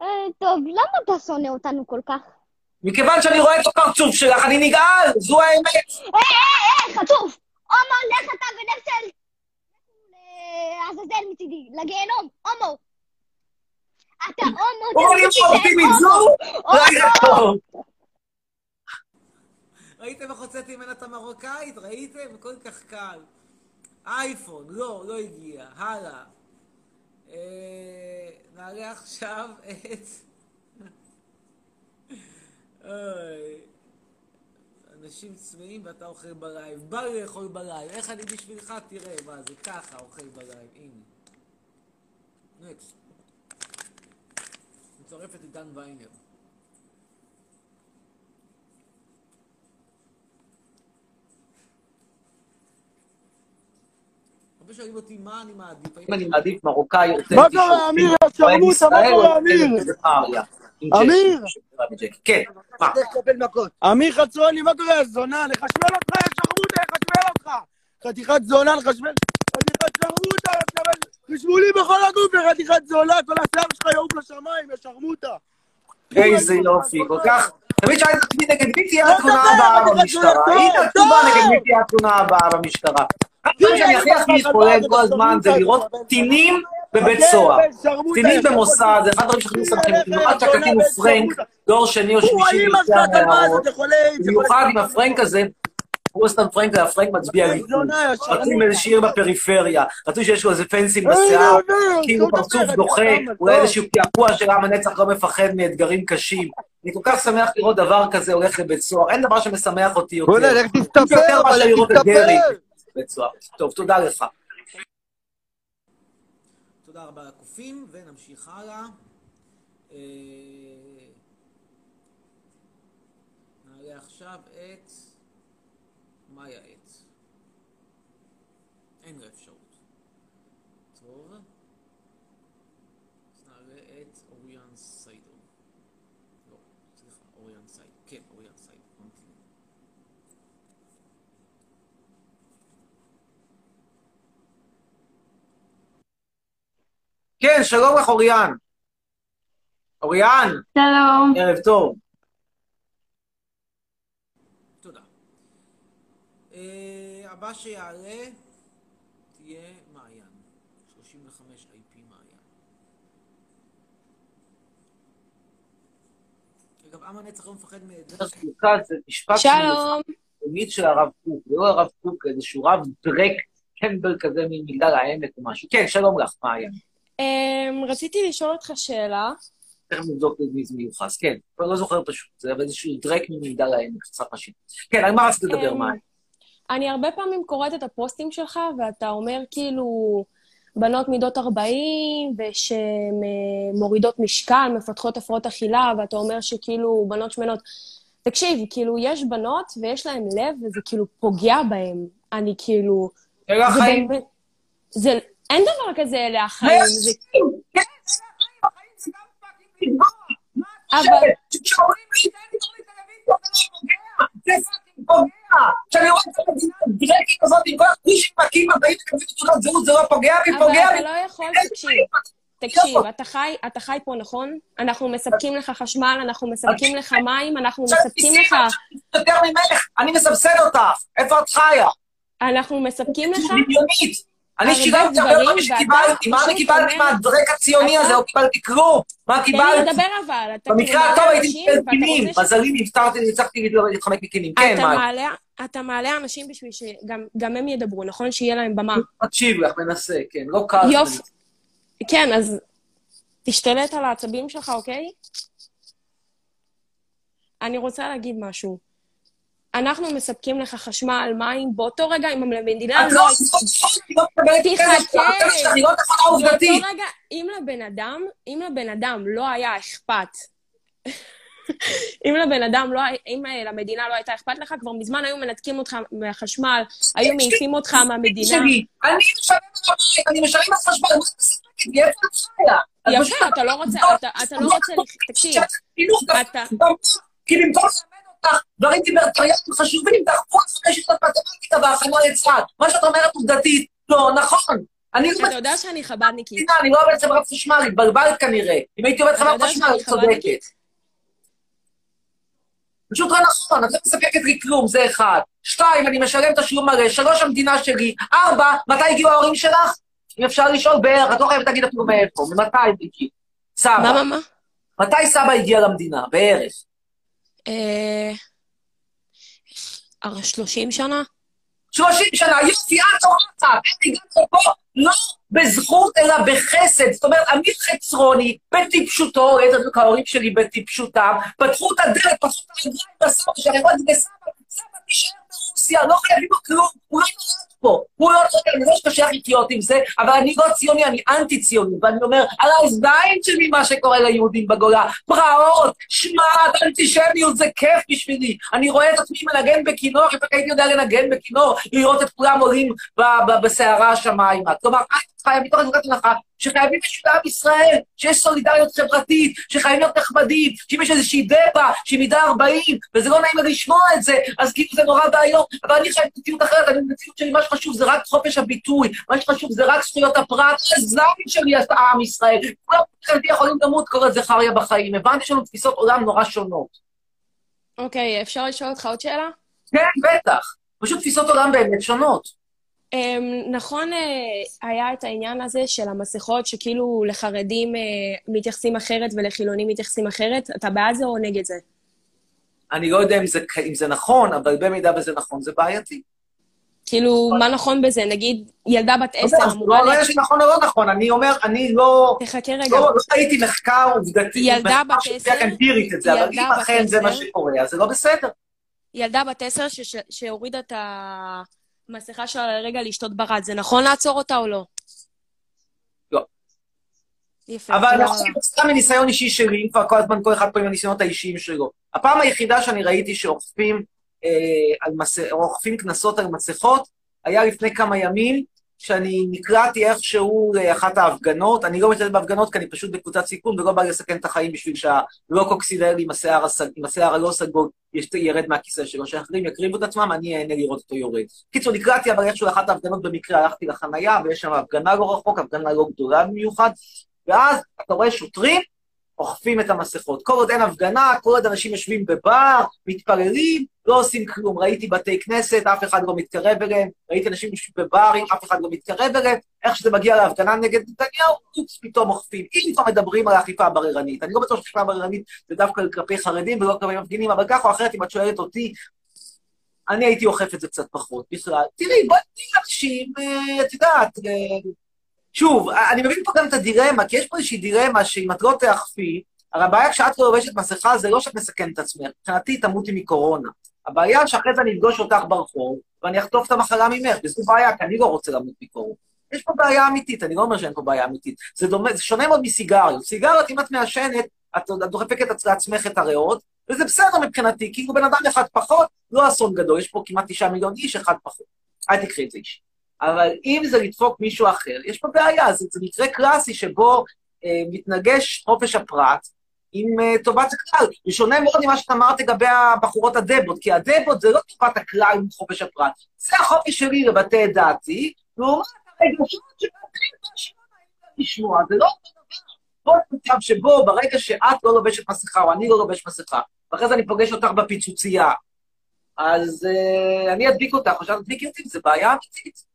אה, טוב, למה אתה שונא אותנו כל כך? מכיוון שאני רואה את הפרצוף שלך, אני נגעל, זו האמת. אה, אה, אה, חצוף! הומו, לך אתה ולך של... לעזאזל מצידי, לגיהנום, הומו! אתה הומו, אומרים תפסיק להיות אופטימית זו, הומו! ראיתם איך הוצאתי ממנה את המרוקאית? ראיתם? כל כך קל. אייפון, לא, לא הגיע. הלאה. אה, נעלה עכשיו את... אוי. אנשים צמאים ואתה אוכל בלייב. בא לי לאכול בלייב. איך אני בשבילך? תראה, מה זה ככה אוכל בלייב. הנה. נקסט. מצרף את עידן ויינר. הרבה שואלים אותי מה אני מעדיף. האם אם אני מעדיף מרוקאי אותנטי מה קורה, אמיר? שרמוטה, מה קורה, אמיר? אמיר! כן, מה? אמיר חצרוני, מה קורה, זונה? לחשמל אותך, יא שרמוטה, לחשמל אותך! חתיכת זונה, לחשמל... חתיכת שרמוטה, תקבל... חשבו לי בכל הגוף, יא חתיכת זונה, כל השיער שלך יעוף לשמיים, יא שרמוטה! איזה יופי, כל כך... תמיד שאלת אותי נגד מי תהיה לא התלונה הבאה במשטרה. עצובה טוב. נגד מי תהיה התלונה הבאה במשטרה. הדברים שאני הכי הכי מתפולל כל הזמן זה לראות קטינים בבית סוהר. קטינים במוסד, זה אחד הדברים שהכי מסמכים אותי. במיוחד שהקטין הוא פרנק, דור שני או שלישי מה במיוחד עם הפרנק הזה, הוא לא סתם פרנק, אלא פרנק מצביע ליכוד. זונה, יא רצו עם. איזה שיר בפריפריה, רצו שיש לו איזה פנסים היי, בשיער, כאילו פרצוף דוחה, אולי. איזשהו קעקוע של עם הנצח לא מפחד מאתגרים קשים. אני כל כך שמח לראות דבר כזה הולך לבית סוהר, אין דבר שמשמח אותי יותר. בוא'נה, לך תסתפר, אבל מאשר לך לראות את גרי תסתפר. בבית סוהר. טוב, תודה לך. תודה רבה לקופים, ונמשיך הלאה. אה, נעלה עכשיו את מאיה עט. אין לה אפשרות. טוב. אז נעלה את אוריאן סיידו. לא, סליחה, אוריאן סיידו. כן, אוריאן סיידו. ממתין. כן, שלום לך אוריאן. אוריאן, שלום. ערב טוב. תודה. אה, הבא שיעלה תהיה מעיין. 35 IP מעיין. אגב, עם הנצח לא מפחד מרכז זה משפט שלום. תלמיד של הרב קוק, לא הרב קוק, איזשהו רב דרק קמבל כזה ממגדל העמק או משהו. כן, שלום לך, מעיין. אמ, רציתי לשאול אותך שאלה. תכף נבדוק מי זה מיוחס. כן, כבר לא זוכר פשוט, זה אבל איזשהו דרק ממגדל העמק, קצת משהו. כן, על מה רצית לדבר, אמ, מעיין? אני הרבה פעמים קוראת את הפוסטים שלך, ואתה אומר כאילו, בנות מידות 40, ושהן אה, מורידות משקל, מפתחות הפרעות אכילה, ואתה אומר שכאילו בנות שמנות... תקשיב, כאילו, יש בנות ויש להן לב, וזה כאילו פוגע בהן. אני כאילו... אלה זה החיים. זה... אין דבר כזה אלה החיים. זה... אבל... כשאני רואה את המדינה הדרקית הזאת עם כל הכושים מכים הבאים לקבל תעודת זהות, זה לא פוגע בי, אבל פוגע אתה בי. לא יכול, תקשיב, תקשיב, אתה חי, אתה חי פה, נכון? אנחנו מספקים לך חשמל, אנחנו מספקים לך מים, אנחנו מספקים לך... יותר ממך, אני מסבסד אותך. איפה את חיה? אנחנו מספקים לך... אני שילמתי הרבה דברים, שקיבלתי, מה אני קיבלתי מהדרק הציוני הזה? לא קיבלתי כלום. מה תן לי קיבלתי? לדבר אבל, במקרה כאילו הטוב הייתי מקבל קינים, מזלי נפטרתי, ניצחתי להתחמק מקינים. כן? מעלה, אתה מעלה אנשים בשביל שגם גם הם ידברו, נכון? שיהיה להם במה. מקשיב לך, מנסה, כן, לא קל. יופי. כן, אז תשתלט על העצבים שלך, אוקיי? אני רוצה להגיד משהו. אנחנו מספקים לך חשמל, מים, באותו רגע אם המדינה את לא... לא לא שלך היא לא נכונה עובדתית. באותו רגע, אם לבן אדם, אם לבן אדם לא היה אכפת, אם לבן אדם לא, אם אה, למדינה לא הייתה אכפת לך, כבר מזמן היו מנתקים אותך מהחשמל, היו מעיפים אותך מהמדינה. אני משלם על המים, אני משלם על חשמל, מה את מסתכלת לי? איפה את חיה? יפה, אתה לא רוצה, אתה, לא רוצה, תקשיב, אתה, כי במקום אותך דברים ליברטריאנים חשובים, דחפו את חמש שנות מתמטיקה והכנה לצה"ל. מה שאת אומרת עובדתית, לא, נכון. אני לא אתה יודע שאני חב"דניקית. אני לא עובדת חברת חשמל, התבלבלת כנראה. אם הייתי עובדת חברת חשמל, את צודקת. חב"דניקית? פשוט לא נכון, את לא מספקת לי כלום, זה אחד. שתיים, אני משלם תשלום מלא. שלוש, המדינה שלי. ארבע, מתי הגיעו ההורים שלך? אם אפשר לשאול בערך, את לא חייבת להגיד אפילו מאיפה. ממתי הם הגיעו? סבא. מה, מה, מה? מתי סבא הגיע למדינה? בערך. אה... 30 שנה? 30 שנה, יופי, את אורחת, את הגעת לפה לא בזכות אלא בחסד. זאת אומרת, אמיר חצרוני, בטיפשותו, דיוק ההורים שלי בטיפשותם, פתחו את הדלת, פתחו את הרגליים לסבא, שהרגליים לסבא, סבא תישאר ברוסיה, לא חייבים לו כלום, הוא לא נולד פה, הוא לא נולד, אני לא שקשה לחיות עם זה, אבל אני לא ציוני, אני אנטי ציוני, ואני אומר, על האוזניים שלי מה שקורה ליהודים בגולה, פרעות, שמעת, אנטישמיות, זה כיף בשבילי. אני רואה את עצמי מנגן בכינור, אם הייתי יודע לנגן בכינור, לראות את כולם עולים בסערה השמיימה. כלומר, את חיה מתוך נקודת הנחה שחייבים בשביל עם ישראל, שיש סולידריות חברתית, שחייבים להיות נחמדים, שאם יש איזושהי דבה שהיא מידה 40, וזה לא נעים לי לשמוע את זה, אז כאילו זה נורא ואיום, אבל אני חייב מציאות אחרת, אני במציאות שלי, מה שחשוב זה רק חופש הביטוי, מה שחשוב זה רק זכויות הפרט, הזין שלי עם ישראל. כולם מבחינתי יכולים למות עוד זכריה בחיים. הבנתי שיש לנו תפיסות עולם נורא שונות. אוקיי, אפשר לשאול אותך עוד שאלה? כן, בטח. פשוט תפיסות עולם באמת שונות. אמ, נכון, אה, היה את העניין הזה של המסכות, שכאילו לחרדים אה, מתייחסים אחרת ולחילונים מתייחסים אחרת. אתה בעד זה או נגד זה? אני לא יודע אם זה, אם זה נכון, אבל במידה וזה נכון, זה בעייתי. כאילו, מה נכון בזה? נגיד, ילדה בת עשר לא, אמורה... לא יש לי נכון או לא נכון, אני אומר, אני לא... תחכה רגע. לא, לא ראיתי מחקר עובדתי, ילדה בת עשר- אמפירית את זה, אבל אם אכן זה מה עשר- שקורה, אז זה לא בסדר. ילדה בת עשר שהורידה את המסכה שלה לרגע לשתות ברד, זה נכון לעצור אותה או לא? לא. יפה, אבל אני. חושב סתם מניסיון אישי שלי, אם כבר כל הזמן כל אחד פה עם הניסיונות האישיים שלו. הפעם היחידה שאני ראיתי שאוכפים אה, קנסות על מסכות, היה לפני כמה ימים, שאני נקלעתי איכשהו לאחת ההפגנות. אני לא משתתף בהפגנות כי אני פשוט בקבוצת סיכון ולא בא לסכן את החיים בשביל שהלוקוקסילרי עם הסג- עם השיער הלא סגול ירד מהכיסא שלו, שאחרים יקריבו את עצמם, אני אהנה לראות אותו יורד. קיצור, נקלעתי אבל איכשהו לאחת ההפגנות במקרה, הלכתי לחנייה, ויש שם הפגנה לא רחוק, הפגנה לא גדולה במיוחד, ואז אתה רואה שוטרים אוכפים את המסכות. כל עוד אין הפגנה, כל עוד אנשים יושבים בבר, מתפללים, לא עושים כלום. ראיתי בתי כנסת, אף אחד לא מתקרב אליהם, ראיתי אנשים יושבים בברים, אף אחד לא מתקרב אליהם, איך שזה מגיע להפגנה נגד נתניהו, אופס, פתאום אוכפים. אם כבר מדברים על האכיפה הבררנית, אני לא בטוח שאכיפה בררנית זה דווקא כלפי חרדים ולא כלפי מפגינים, אבל כך או אחרת, אם את שואלת אותי, אני הייתי אוכף את זה קצת פחות. בכלל, תראי, בואי תראי אנשים, אה, את יודעת, אה, שוב, אני מבין פה גם את הדילמה, כי יש פה איזושהי דילמה שאם את לא תאכפי, הרי הבעיה כשאת לא לובשת מסכה זה לא שאת מסכנת את עצמך, מבחינתי תמותי מקורונה. הבעיה שאחרי זה אני אפגוש אותך ברחוב, ואני אחטוף את המחלה ממך, וזו בעיה, כי אני לא רוצה למות מקורונה. יש פה בעיה אמיתית, אני לא אומר שאין פה בעיה אמיתית. זה, דומה, זה שונה מאוד מסיגריות. סיגריות, אם את מעשנת, את, דוחפת לעצמך את הריאות, וזה בסדר מבחינתי, כאילו בן אדם אחד פחות, לא אסון גדול, יש פה כמעט תשעה מיליון איש, אחד פחות. אל תקחי את זה אישי. אבל אם זה לדפוק מישהו אחר, יש פה בעיה, זה, זה מקרה קלאסי שבו אה, מתנגש חופש הפרט עם אה, טובת הכלל. זה שונה מאוד ממה שאת אמרת לגבי הבחורות הדבות, כי הדבות זה לא טובת הכלל עם חופש הפרט. זה החופש שלי לבטא את דעתי, לעומת הרגשות שמתחילים לשמוע, זה לא אותו דבר. פה מצב שבו ברגע שאת לא לובשת מסכה, או אני לא לובש מסכה, ואחרי זה אני פוגש אותך בפיצוצייה, אז uh, אני אדביק אותך, או שאת תדביקי אותי, זה בעיה אמיתית.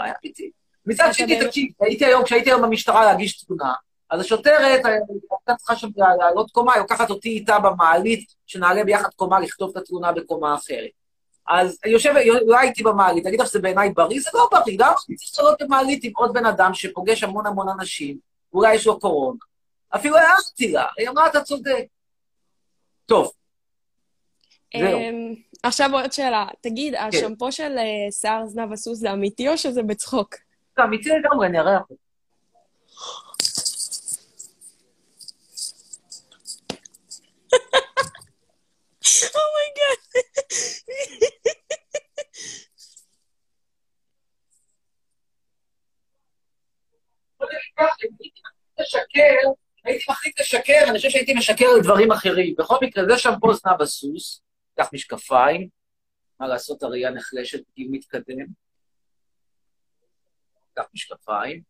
בעיה אמיתית. מצד שני, תקשיב, הייתי היום, כשהייתי היום במשטרה להגיש תלונה, אז השוטרת הייתה צריכה שם לעלות קומה, היא לוקחת אותי איתה במעלית, שנעלה ביחד קומה לכתוב את התלונה בקומה אחרת. אז יושב, לא הייתי במעלית, אגיד לך שזה בעיניי בריא, זה לא בריא, למה אני צריך לעלות במעלית עם עוד בן אדם שפוגש המון המון אנשים, ואולי יש לו קורונה. אפילו הערתי לה, היא אמרה, אתה צודק. טוב. זהו. עכשיו עוד שאלה. תגיד, כן. השמפו של אה, שיער זנב הסוס זה אמיתי או שזה בצחוק? זה אמיתי לגמרי, אני אראה לך. oh my God. לשקר, הייתי מחליט לשקר, אני חושב שהייתי משקר לדברים אחרים. בכל מקרה, זה שמפו זנב הסוס, קח משקפיים, מה לעשות, הראייה נחלשת בגיל מתקדם. קח משקפיים,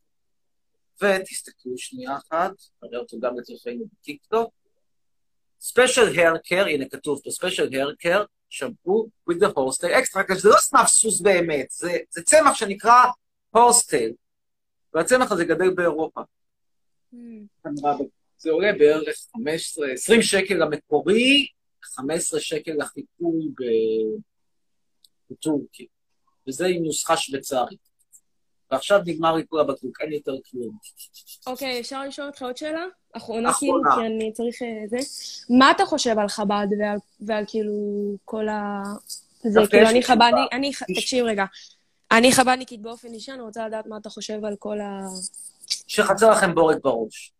ותסתכלו שנייה אחת, נראה אותו גם לצורכנו בטיקטוק. special hair care, הנה כתוב פה, special hair care, שמפו with the horse extract, זה לא זנב סוס באמת, זה, זה צמח שנקרא הורסטייל, והצמח הזה גדל באירופה. זה עולה בערך 15, 20 שקל למקורי, 15 שקל לחיקוי בטורקיה. וזה עם נוסחה שוויצרית. ועכשיו נגמר כל הבקבוק, אין יותר כלום. אוקיי, אפשר לשאול אותך עוד שאלה? אחרונה אחרונה. כאילו, כי אני צריך אה, זה. מה אתה חושב על חב"ד ועל, ועל כאילו כל ה... זה כאילו, אני. חב"דניק, אני, תקשיב רגע. אני חב"דניקית באופן אישי, אני רוצה לדעת מה אתה חושב על כל ה... שחצה לכם בורג בראש.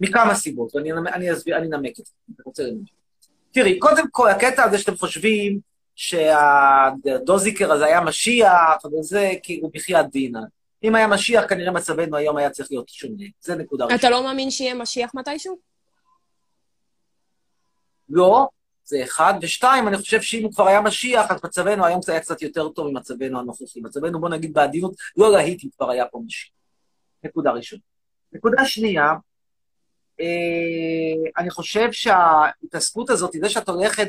מכמה סיבות, ואני אנמק- אני אסביר, אני אנמק את זה. אני רוצה לנמק. תראי, קודם כל, הקטע הזה שאתם חושבים שהדוזיקר הזה היה משיח, וזה כאילו בחייאת דינה. אם היה משיח, כנראה מצבנו היום היה צריך להיות שונה. זה נקודה ראשונה. אתה לא מאמין שיהיה משיח מתישהו? לא, זה אחד. ושתיים, אני חושב שאם הוא כבר היה משיח, אז מצבנו היום זה היה קצת יותר טוב ממצבנו הנוכחי. מצבנו, בוא נגיד בעדינות, לא להיט אם כבר היה פה משיח. נקודה ראשונה. נקודה שנייה, אני חושב שההתעסקות הזאת, זה שאת הולכת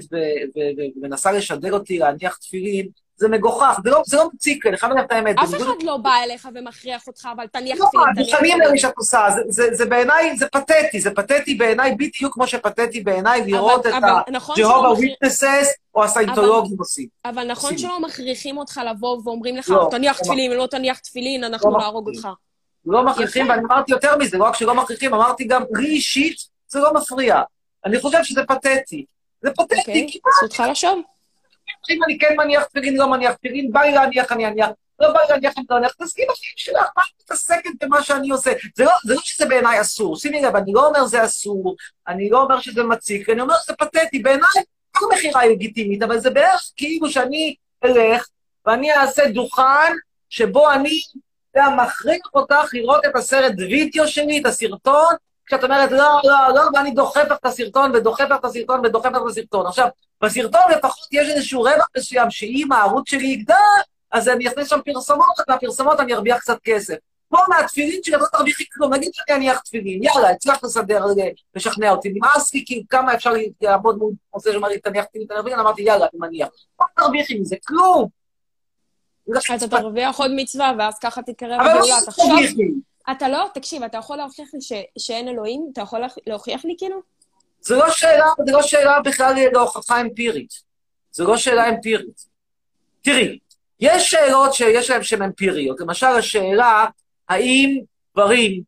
ומנסה לשדל אותי להניח תפילין, זה מגוחך, זה לא, זה לא מציק, אני חייב להגיד את האמת. אף אחד לא בא אליך ומכריח אותך, אבל תניח לא, תפילין, תניח הדוכנים תפילין. האלה שאת עושה, זה, זה, זה בעיניי, זה פתטי, זה פתטי בעיניי בדיוק כמו שפתטי בעיניי לראות את נכון ה-Jehovah מכריח- Witnesses או הסיינטולוגים עושים. אבל נכון. שלא מכריחים אותך לבוא ואומרים לך, לא, תניח לא תפילין, לא תניח תפילין, אנחנו לא נהרוג. אותך. לא מכריחים. ואני אמרתי יותר מזה, לא רק שלא מכריחים, אמרתי גם, לי אישית, זה לא מפריע. אני חושב שזה פתטי. זה פתטי, אוקיי, כי זכותך לחשוב. אם אני כן מניח תפילין, לא מניח תפילין, בא לי להניח, אני אניח, לא בא לי להניח, אני לא אניח, תסכים בחיים שלך, מה את מתעסקת במה שאני עושה? זה לא, זה לא שזה בעיניי אסור, שימי לב, אני לא אומר זה אסור, אני לא אומר שזה מציק, אני אומר שזה פתטי, בעיניי כל מכירה לגיטימית, אבל זה בערך כאילו שאני אלך ואני אעשה דוכן שבו אני, אתה מכריח אותך לראות את הסרט וידאו שלי, את הסרטון, כשאת אומרת לא, לא, לא, ואני דוחף לך את הסרטון, ודוחף לך את הסרטון, ודוחף לך את הסרטון. עכשיו, בסרטון לפחות יש איזשהו רווח מסוים, שאם הערוץ שלי יגדל, אז אני אכניס שם פרסומות, ומהפרסומות אני ארוויח קצת כסף. פה מהתפילין שלי לא תרוויחי כלום, נגיד שאני אניח תפילין, יאללה, הצלחת לסדר, אה, לשכנע אותי, נמאס לי, כאילו, כמה אפשר לעבוד מול נושא לי, תניח תפילין, תניח תפילין, אמרתי, יאללה, אני מניח. מה תרוויחי מזה? כלום. אתה תרוויח עוד מצווה, ואז ככה תתקרב אבל לא לגאולה. תחשוב. אתה לא, תקשיב, אתה יכול להוכיח לי ש- שאין אלוהים? אתה יכול להוכ- להוכיח לי כאילו? זו לא שאלה, זו לא שאלה בכלל להוכחה אמפירית. זו לא שאלה אמפירית. תראי, יש שאלות שיש להן שהן אמפיריות. למשל, השאלה האם גברים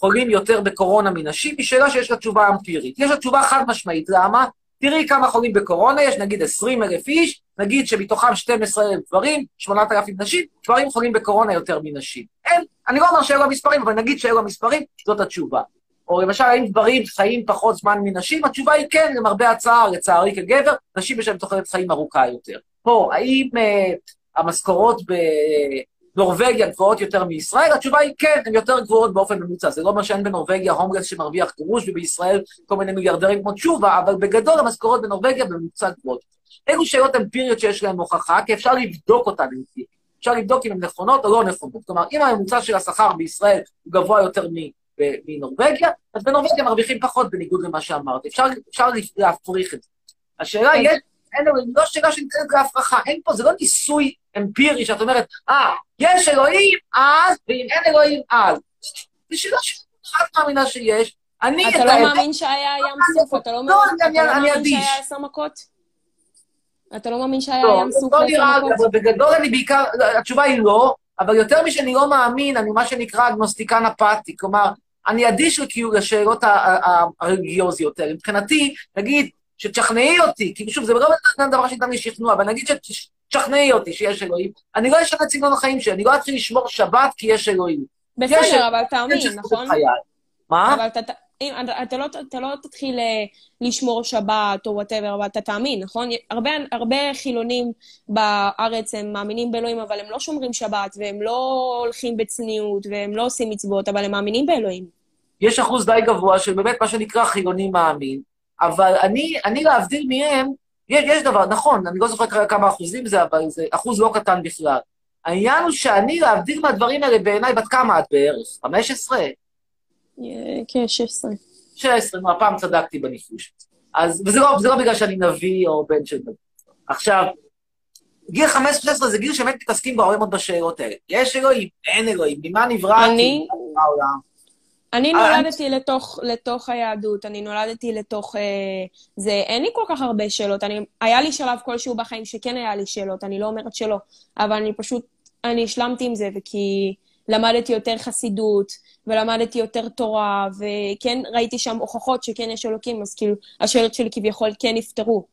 חולים יותר בקורונה מנשים, היא שאלה שיש לה תשובה אמפירית. יש לה תשובה חד משמעית. למה? תראי כמה חולים בקורונה יש, נגיד 20 אלף איש, נגיד שמתוכם 12 אלף גברים, 8,000 נשים, גברים חולים בקורונה יותר מנשים. אין אני לא אומר שאלו המספרים, אבל נגיד שאלו המספרים, זאת התשובה. או למשל, האם גברים חיים פחות זמן מנשים? התשובה היא כן, למרבה הצער, לצערי כגבר, נשים יש להם תוחלת חיים ארוכה יותר. פה, האם אה, המשכורות בנורבגיה גבוהות יותר מישראל? התשובה היא כן, הן יותר גבוהות באופן ממוצע. זה לא אומר שאין בנורבגיה הומלס שמרוויח גרוש, ובישראל כל מיני מיליארדרים כמו תשובה, אבל בגדול המשכורות בנורבגיה בממוצע גבוהות. אלו שאלות אמפיריות שיש להן הוכחה, כי אפשר לבדוק אותן אמפירית. אפשר לבדוק אם הן נכונות או לא נכונות. כלומר, אם הממוצע של השכר בישראל הוא גבוה יותר מנורבגיה, אז בנורבגיה מרוויחים פחות בניגוד למה שאמרתי. אפשר, אפשר להפריך את זה. השאלה היא, אין, לא שאלה שניתנת להפרחה, אין פה, זה לא ניסוי אמפירי שאת אומרת, אה, יש אלוהים אז, ואם אין אלוהים אז. זו שאלה שאת מאמינה שיש. אני אתה לא מאמין שהיה ים סוף? אתה לא מאמין שהיה עשר מכות? אתה לא מאמין שהיה ים סוף לא נראה, אבל בגדול אני בעיקר, התשובה היא לא, אבל יותר משאני לא מאמין, אני מה שנקרא אגנוסטיקן אפאתי. כלומר, אני אדיש לשאלות הרליגיוזיות האלה. מבחינתי, נגיד, שתשכנעי אותי, כי שוב, זה לא דבר שניתן לי שכנוע, אבל נגיד שתשכנעי אותי שיש אלוהים, אני לא אשנה את סגנון החיים שלי, אני לא אתחיל לשמור שבת כי יש אלוהים. בסדר, אבל תאמין, נכון? מה? אבל אתה... אם, אתה, לא, אתה לא תתחיל אה, לשמור שבת או וואטאבר, אבל אתה תאמין, נכון? הרבה, הרבה חילונים בארץ הם מאמינים באלוהים, אבל הם לא שומרים שבת, והם לא הולכים בצניעות, והם לא עושים מצוות, אבל הם מאמינים באלוהים. יש אחוז די גבוה של באמת מה שנקרא חילוני מאמין, אבל אני, אני להבדיל מהם, יש, יש דבר, נכון, אני לא זוכר כמה אחוזים זה, אבל זה אחוז לא קטן בכלל. העניין הוא שאני, להבדיל מהדברים האלה, בעיניי, בת כמה את בערך? 15? כ-16. 16, נו, הפעם צדקתי בניחוש. אז, וזה לא, לא בגלל שאני נביא או בן של נביא. עכשיו, גיל 15-16 זה גיל שבאמת מתעסקים בו הרבה מאוד בשאלות האלה. יש אלוהים, אין אלוהים, ממה נבראתי? אני... אני נולדתי לתוך, לתוך היהדות, אני נולדתי לתוך... אה, זה, אין לי כל כך הרבה שאלות. אני, היה לי שלב כלשהו בחיים שכן היה לי שאלות, אני לא אומרת שלא, אבל אני פשוט, אני השלמתי עם זה, וכי למדתי יותר חסידות, ולמדתי יותר תורה, וכן ראיתי שם הוכחות שכן יש אלוקים, אז כאילו, השאלות שלי כביכול כן נפתרו.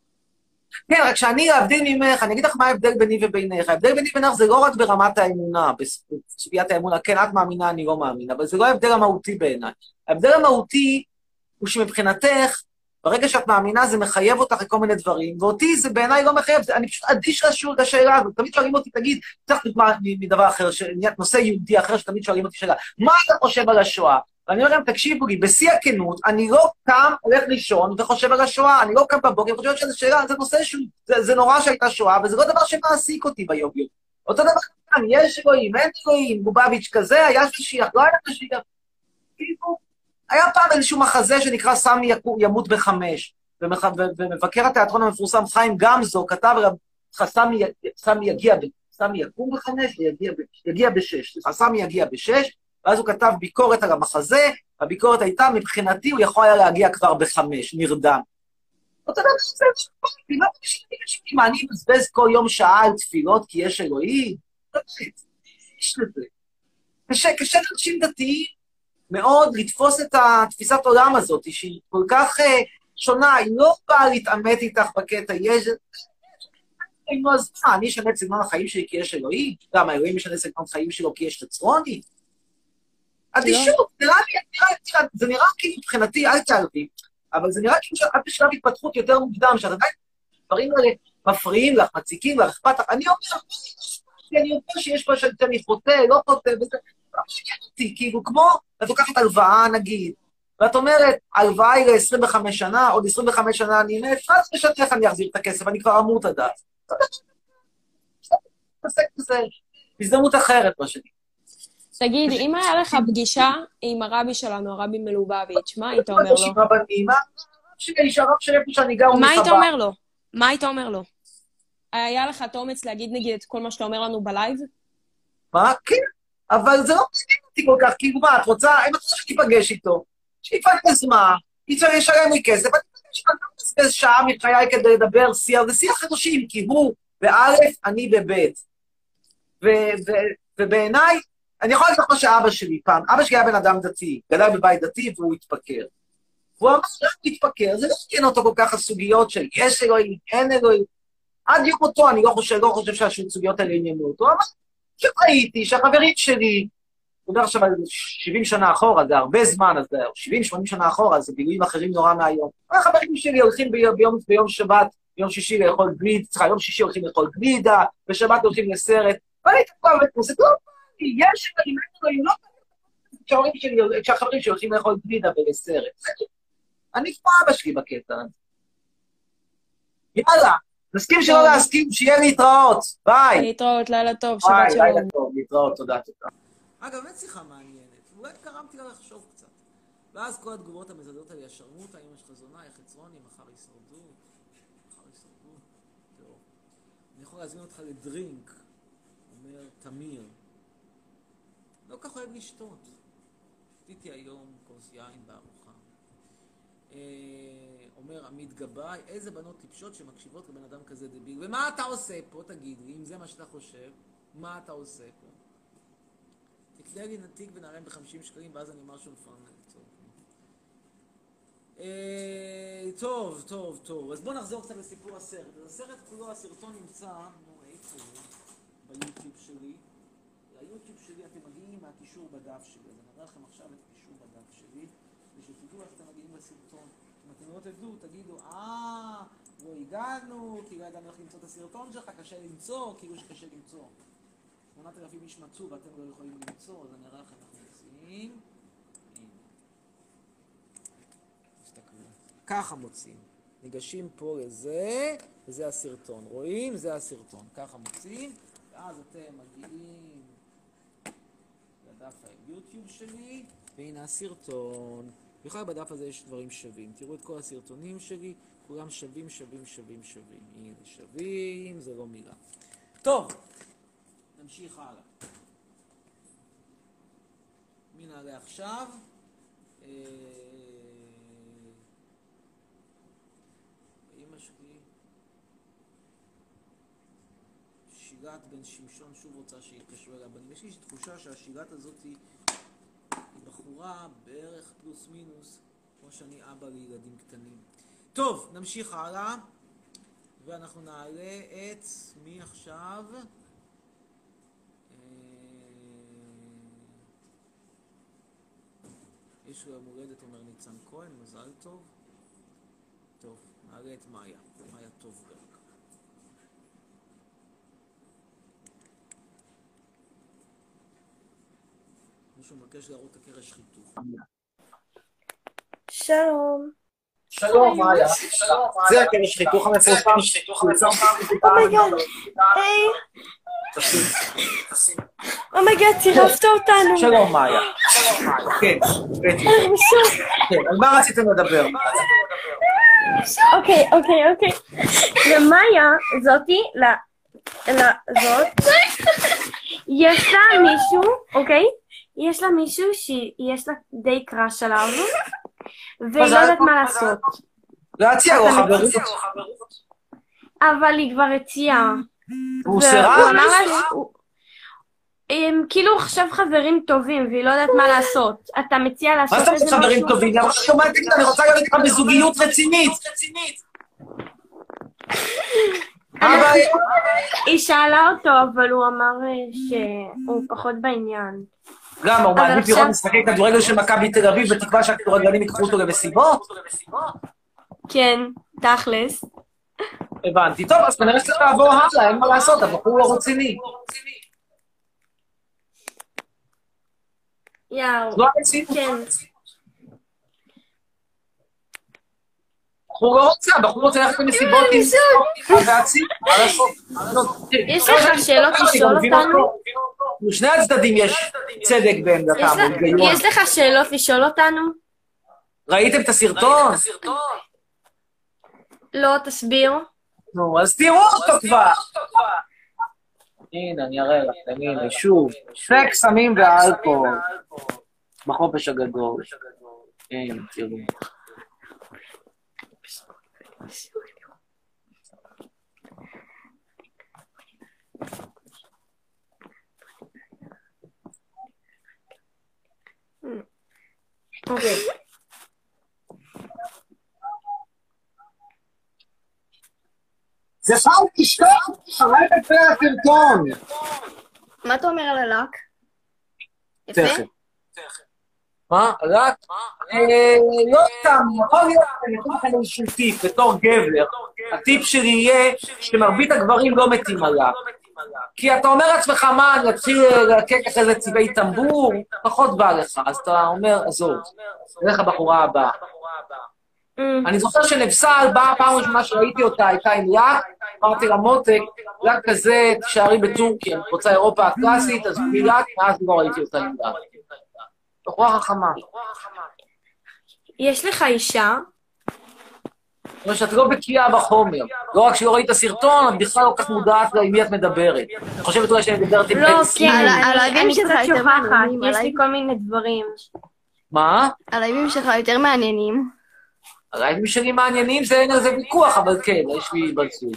כן, רק שאני, להבדיל ממך, אני אגיד לך מה ההבדל ביני ובינך. ההבדל ביני ובינך זה לא רק ברמת האמונה, בסוגיית האמונה, כן, את מאמינה, אני לא מאמין, אבל זה לא ההבדל המהותי בעיניי. ההבדל המהותי הוא שמבחינתך, ברגע שאת מאמינה זה מחייב אותך לכל מיני דברים, ואותי זה בעיניי לא מחייב, אני פשוט אדיש לשאול את השאלה הזאת. תמיד שואלים אותי, תגיד, צריך דוגמה מדבר אחר, נושא יהודי אחר, שתמיד שואלים אותי שאלה, מה אתה חושב על השואה? ואני אומר להם, תקשיבו לי, בשיא הכנות, אני לא קם, הולך לישון וחושב על השואה, אני לא קם בבוקר וחושב שזו שאלה, זה נושא שהוא, זה, זה נורא שהייתה שואה, וזה לא דבר שמעסיק אותי ביום-יום. אותו דבר כאן, יש אלוהים, אין אלוהים, לובביץ' כזה, היה משיח, לא היה משיח. כאילו, היה פעם איזשהו מחזה שנקרא סמי ימות בחמש, ומבקר התיאטרון המפורסם חיים גמזו כתב סמי, סמי יגיע, סמי יקום בחמש ויגיע בשש. סליחה, סמי יגיע בשש, ואז הוא כתב ביקורת על המחזה, הביקורת הייתה, מבחינתי הוא יכול היה להגיע כבר בחמש, נרדם. אותו דבר זה לא משנה, מה, אני מבזבז כל יום שעה על תפילות כי יש אלוהים? יש לזה. קשה לאנשים דתיים מאוד לתפוס את התפיסת עולם הזאת, שהיא כל כך uh, שונה, היא לא באה להתעמת איתך בקטע, יש... אז מה, אני אשנה את סגנון החיים שלי כי יש אלוהים? גם האלוהים ישנה את סגנון החיים שלו כי יש תצרוני? אדישות, לי, זה נראה כאילו מבחינתי, אל תערבי, אבל זה נראה כאילו שאת בשלב התפתחות יותר מוקדם, שאת עדיין, דברים האלה מפריעים לך, מציקים לך, אכפת לך. אני אומר, אני יודע שיש פה שאני חוטא, לא חוטא, וזה לא מעניין אותי, כאילו, כמו, את לוקחת הלוואה, נגיד, ואת אומרת, הלוואה היא ל-25 שנה, עוד 25 שנה אני מת, אז משנה איך אני אחזיר את הכסף, אני כבר אמור את הדעת. הזדמנות אחרת, מה שנקרא. תגיד, אם היה לך פגישה עם הרבי שלנו, הרבי מלובביץ', מה היית אומר לו? מה היית אומר לו? מה היית אומר לו? היה לך את האומץ להגיד נגיד את כל מה שאתה אומר לנו בלייב? מה? כן, אבל זה לא מעניין אותי כל כך, כאילו מה, את רוצה, אם את רוצה שתיפגש איתו, שיפגש מה, ישלם לי כסף, אני מבזבז שעה מחיי כדי לדבר שיח, זה שיח אנושים, כי הוא באלף, אני בבית. ובעיניי, אני יכול להגיד מה שאבא שלי פעם, אבא שלי היה בן אדם דתי, גדל בבית דתי והוא התפקר. הוא אמר, איך להתפקר? זה לא עניין אותו כל כך הסוגיות של יש אלוהים, אין אלוהים. עד יום מותו אני לא חושב, לא חושב שהסוגיות האלה עניינו אותו. אמר, שראיתי שהחברים שלי מדבר עכשיו על 70 שנה אחורה, זה הרבה זמן, אז 70-80 שנה אחורה, זה גילויים אחרים נורא מהיום. החברים שלי הולכים ביום, ביום, ביום שבת, ביום שישי לאכול גלידה, סליחה, יום שישי הולכים לאכול גלידה, בשבת הולכים לסרט, ואני כבר בכנסת, לא, יש ילדים, לא כשההורים שלי, כשהחברים שלי הולכים לאכול גלידה ולסרט. אני כמו אבא שלי בקטע. יאללה, נסכים שלא להסכים, שיהיה להתראות, ביי. להתראות, לילה טוב, ביי, שבת לילה שלום. טוב, להתראות, תודה, תודה. אגב, באמת שיחה מעניינת. אולי גרמתי לה לחשוב קצת. ואז כל התגובות המזלזלות האלה, ישרמוטה, אמא שלך זונה, איך חצרוני, מחר הישרדות, מחר הישרדות. טוב. אני יכול להזמין אותך לדרינק, אומר תמיר. לא כך אוהב לשתות. שתיתי היום כוס יין בארוחה. אה, אומר עמית גבאי, איזה בנות טיפשות שמקשיבות לבן אדם כזה דביל. ומה אתה עושה פה, תגיד לי, אם זה מה שאתה חושב, מה אתה עושה פה? תקנה לי נתיק ונעלם ב-50 שקלים, ואז אני משהו מפרנק. טוב. אה, טוב, טוב, טוב. אז בואו נחזור קצת לסיפור הסרט. אז הסרט כולו, הסרטון נמצא, נו, איפה הוא? ביוטיוב שלי. ליוטיוב שלי אתם מגיעים מהקישור בדף שלי. אז אני אראה לכם עכשיו את הקישור בדף שלי, ושתדעו איך אתם מגיעים לסרטון. אם אתם לא תדעו, תגידו, אה, לא הגענו, כי לא ידענו איך למצוא את הסרטון שלך, קשה למצוא, כאילו שקשה למצוא. 8,000 איש מצאו ואתם לא יכולים למצוא, אז אני אראה לכם איך מוצאים. ככה מוצאים. ניגשים פה לזה, וזה הסרטון. רואים? זה הסרטון. ככה מוצאים, ואז אתם מגיעים לדף היוטיוב שלי, והנה הסרטון. בכלל בדף הזה יש דברים שווים. תראו את כל הסרטונים שלי, כולם שווים, שווים, שווים, שווים. הנה, שווים, זה לא מילה. טוב, נמשיך הלאה. מי נעלה עכשיו? אה, אמא שלי, שירת בן שמשון שוב רוצה שיתקשרו בנים. יש לי תחושה שהשירת הזאת היא בחורה בערך פלוס מינוס, כמו שאני אבא לילדים קטנים. טוב, נמשיך הלאה, ואנחנו נעלה את מי עכשיו? יש לו יום הולדת, אומר ניצן כהן, מזל טוב. טוב, נעלה את מאיה, מאיה טובברג. מישהו מבקש להראות את הקרש חיתוך. שלום. שלום, מאיה. זה הקרש חיתוך המפורסם. oh my God. oh my God, צירפת אותנו. שלום, מאיה. כן, בטי. שוב. כן, על מה רציתם לדבר? אוקיי, אוקיי, אוקיי. למאיה, זאתי, ל- לזאת, יש לה מישהו, אוקיי? יש לה מישהו שיש לה די crush עליו, והיא לא יודעת מה לעשות. להציע לו אתה חברות. אבל היא כבר הציעה. והוא סירב? הם כאילו עכשיו חברים טובים, והיא לא יודעת מה לעשות. אתה מציע לעשות מה זאת איזה אומרת חברים משהו? טובים? היא אמרה שומעת, תגיד, אני רוצה להיות איתך בזוגיות רצינית. היא שאלה אותו, אבל הוא אמר אה, שהוא פחות בעניין. למה, הוא מעדיף לראות משחקי כדורגל של מכבי תל אביב בתקווה שהכדורגלנים ייקחו אותו למסיבות? כן, תכלס. הבנתי. טוב, אז כנראה שצריך לעבור הלאה, אין מה לעשות, הבחור לא רציני. יאו. זו המציאות. הבחור לא רוצה, הבחור רוצה ללכת למסיבות עם... מה לעשות? יש לך שאלות לשאול אותנו? לשני הצדדים יש צדק בעמדתם, יש לך- לך שאלות לשאול אותנו? ראיתם את הסרטון? לא, תסביר. נו, אז תראו אותו כבר. הנה, אני אראה לכם, הנה, שוב. סקס, סמים ואלכוהול. בחופש הגדול. הנה, תראו. אוקיי. זה פעם תשתוק, תראה את הסרטון. מה אתה אומר על הלק? יפה? תכף. מה? רק? אה, לא סתם, יכול להיות, אני יכול לכם איזשהו טיפ בתור גבר. הטיפ שלי יהיה שמרבית הגברים לא מתים עליו. כי אתה אומר לעצמך, מה, אני אתחיל ללקק אחרי זה צבעי טמבור? פחות בא לך. אז אתה אומר, עזוב, נלך לבחורה הבאה. אני זוכר שנבסל באה פעם ראשונה שראיתי אותה, הייתה עם לק, אמרתי לה, מותק, לק כזה, תישארי בטורקיה, רוצה אירופה הקלאסית, אז בלי לק, מאז לא ראיתי אותה עם לק. בחורה חכמה. יש לך אישה? זאת שאת לא בקיאה בחומר. לא רק שלא ראית הסרטון, את בכלל לא כל כך מודעת עם מי את מדברת. את חושבת אולי שאני מדברת עם לא, בן כן, עשרים. אני קצת שוכחת, יש לי כל מיני דברים. מה? הלייבים שלך יותר מעניינים. הלייבים שלי מעניינים, זה אין על זה ויכוח, אבל כן, יש לי בת זוג.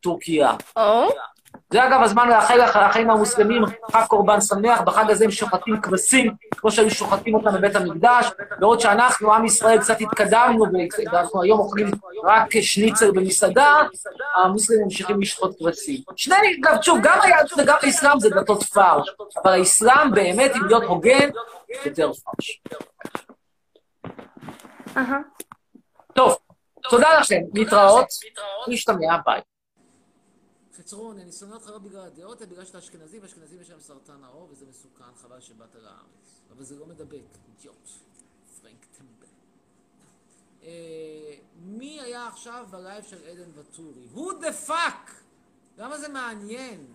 טורקיה. או? זה אגב הזמן לאחל לאחים המוסלמים, חג קורבן שמח, בחג הזה הם שוחטים כבשים, כמו שהיו שוחטים אותם בבית המקדש, בעוד שאנחנו, עם ישראל, קצת התקדמנו, ואנחנו היום אוכלים רק שניצל במסעדה, המוסלמים ממשיכים לשחוט כבשים. שני, אגב, שוב, גם היהדות וגם האסלאם זה דתות פרש, אבל האסלאם באמת, אם להיות הוגן, יותר פרש. טוב, תודה לכם, להתראות, נשתמע, ביי. חצרון, אני שונא אותך לא בגלל הדעות, אלא בגלל שאתה אשכנזי, ואשכנזים יש להם סרטן העור, וזה מסוכן, חבל שבאת לארץ. אבל זה לא מדבק, אידיוט. פרנק טמבל. אה, מי היה עכשיו בלייב של עדן ואטורי? Who the fuck? למה זה מעניין?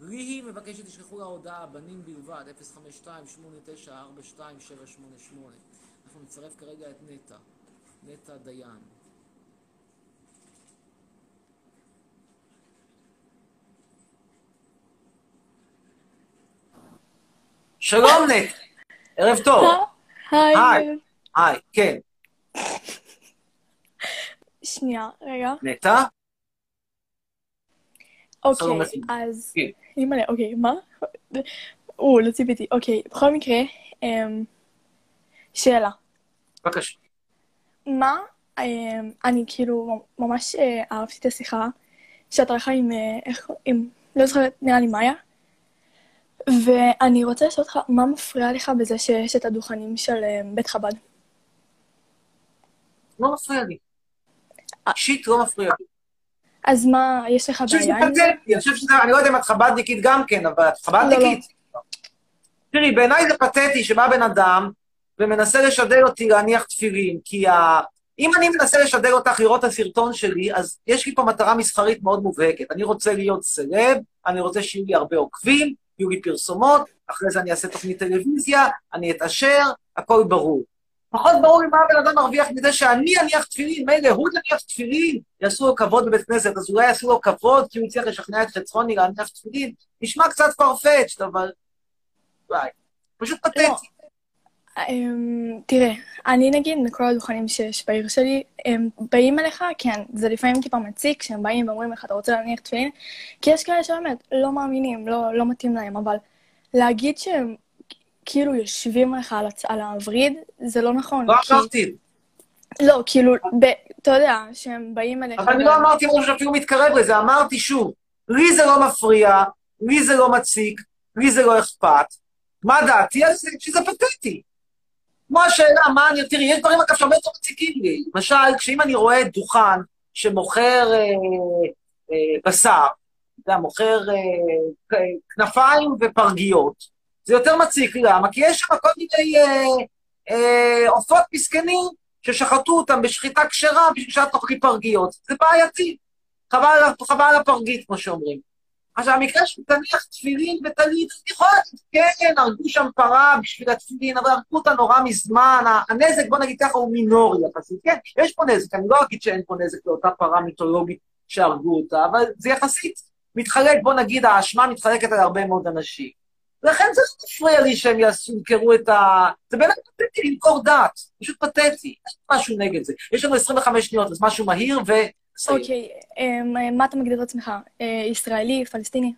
ליהי מבקש שתשלחו לה הודעה, בנים בלבד, 052-8942-788. אנחנו נצרף כרגע את נטע, נטע דיין. שלום נט, ערב טוב. היי. היי, היי, כן. שנייה, רגע. נטע? אוקיי. אז... כן. אימא'לה, אוקיי, מה? או, לא ציפיתי. אוקיי, בכל מקרה, אמ, שאלה. בבקשה. מה, אמ, אני כאילו ממש אה, אהבתי את השיחה שאת ערכה עם, אה, איך, עם, לא זוכרת, נראה לי מאיה. ואני רוצה לשאול אותך, מה מפריע לך בזה שיש את הדוכנים של אה, בית חב"ד? לא מפריע לי. אישית לא מפריע לי. אז מה, יש לך בעיה עם זה? אני חושב שזה, אני לא יודע אם את חב"דניקית גם כן, אבל את חב"דניקית? תראי, בעיניי זה פתטי שבא בן אדם ומנסה לשדל אותי להניח תפילין, כי ה... אם אני מנסה לשדל אותך לראות את הסרטון שלי, אז יש לי פה מטרה מסחרית מאוד מובהקת. אני רוצה להיות סלב, אני רוצה שיהיו לי הרבה עוקבים, יהיו לי פרסומות, אחרי זה אני אעשה תוכנית טלוויזיה, אני אתעשר, הכל ברור. פחות ברור לי מה הבן אדם מרוויח מזה שאני אניח תפילין, מילא הוא יניח תפילין, יעשו לו כבוד בבית כנסת, אז אולי יעשו לו כבוד כי הוא הצליח לשכנע את חצרוני להניח תפילין. נשמע קצת farfetched, אבל... וואי, פשוט פתטי. אמ, תראה, אני נגיד, מכל הדוכנים שיש בעיר שלי, הם באים אליך, כן, זה לפעמים טיפה מציק, כשהם באים ואומרים לך, אתה רוצה להניח תפילין? כי יש כאלה שבאמת לא מאמינים, לא, לא מתאים להם, אבל להגיד שהם כאילו יושבים לך על, הצ... על הווריד, זה לא נכון. לא כי... אמרתי. לא, כאילו, ב... אתה יודע, שהם באים אליך... אבל אני לא אמרתי משהו שאפילו מתקרב לזה, אמרתי שוב, לי זה לא מפריע, לי זה לא מציק, לי זה לא אכפת. מה דעתי על זה? שזה פתטי. כמו השאלה, מה אני... תראי, יש דברים, אגב, שהרבה יותר מציקים לי. למשל, כשאם אני רואה דוכן שמוכר אה, אה, בשר, אתה יודע, מוכר אה, כנפיים ופרגיות, זה יותר מציק לי. למה? כי יש שם כל מיני אה, אה, עופות מסכנים ששחטו אותם בשחיטה כשרה בשביל שאת תאכלי פרגיות. זה בעייתי. חבל על הפרגית, כמו שאומרים. המקרה של תניח תפילין וטלית, אני יכולה להגיד, כן, הרגו שם פרה בשביל התפילין, אבל הרגו אותה נורא מזמן, הנזק, בוא נגיד ככה, הוא מינורי יחסית. כן, יש פה נזק, אני לא אגיד שאין פה נזק לאותה פרה מיתולוגית שהרגו אותה, אבל זה יחסית מתחלק, בוא נגיד, האשמה מתחלקת על הרבה מאוד אנשים. ולכן זה לא מפריע לי שהם יעשו, ימכרו את ה... זה באמת פתטי למכור דת, פשוט פתטי. יש משהו נגד זה. יש לנו 25 שניות, אז משהו מהיר ו... אוקיי, אמ, מה אתה מגדיר את עצמך? אה, ישראלי, פלסטיני?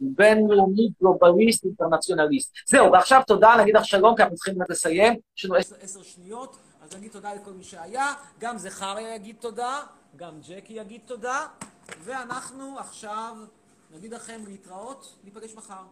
בינלאומי, גלובליסט, אינטרנציונליסט. זהו, ועכשיו תודה, נגיד לך שלום, כי אנחנו צריכים באמת לסיים. יש לנו עשר... עשר שניות, אז נגיד תודה לכל מי שהיה, גם זכריה יגיד תודה, גם ג'קי יגיד תודה, ואנחנו עכשיו נגיד לכם להתראות, ניפגש מחר.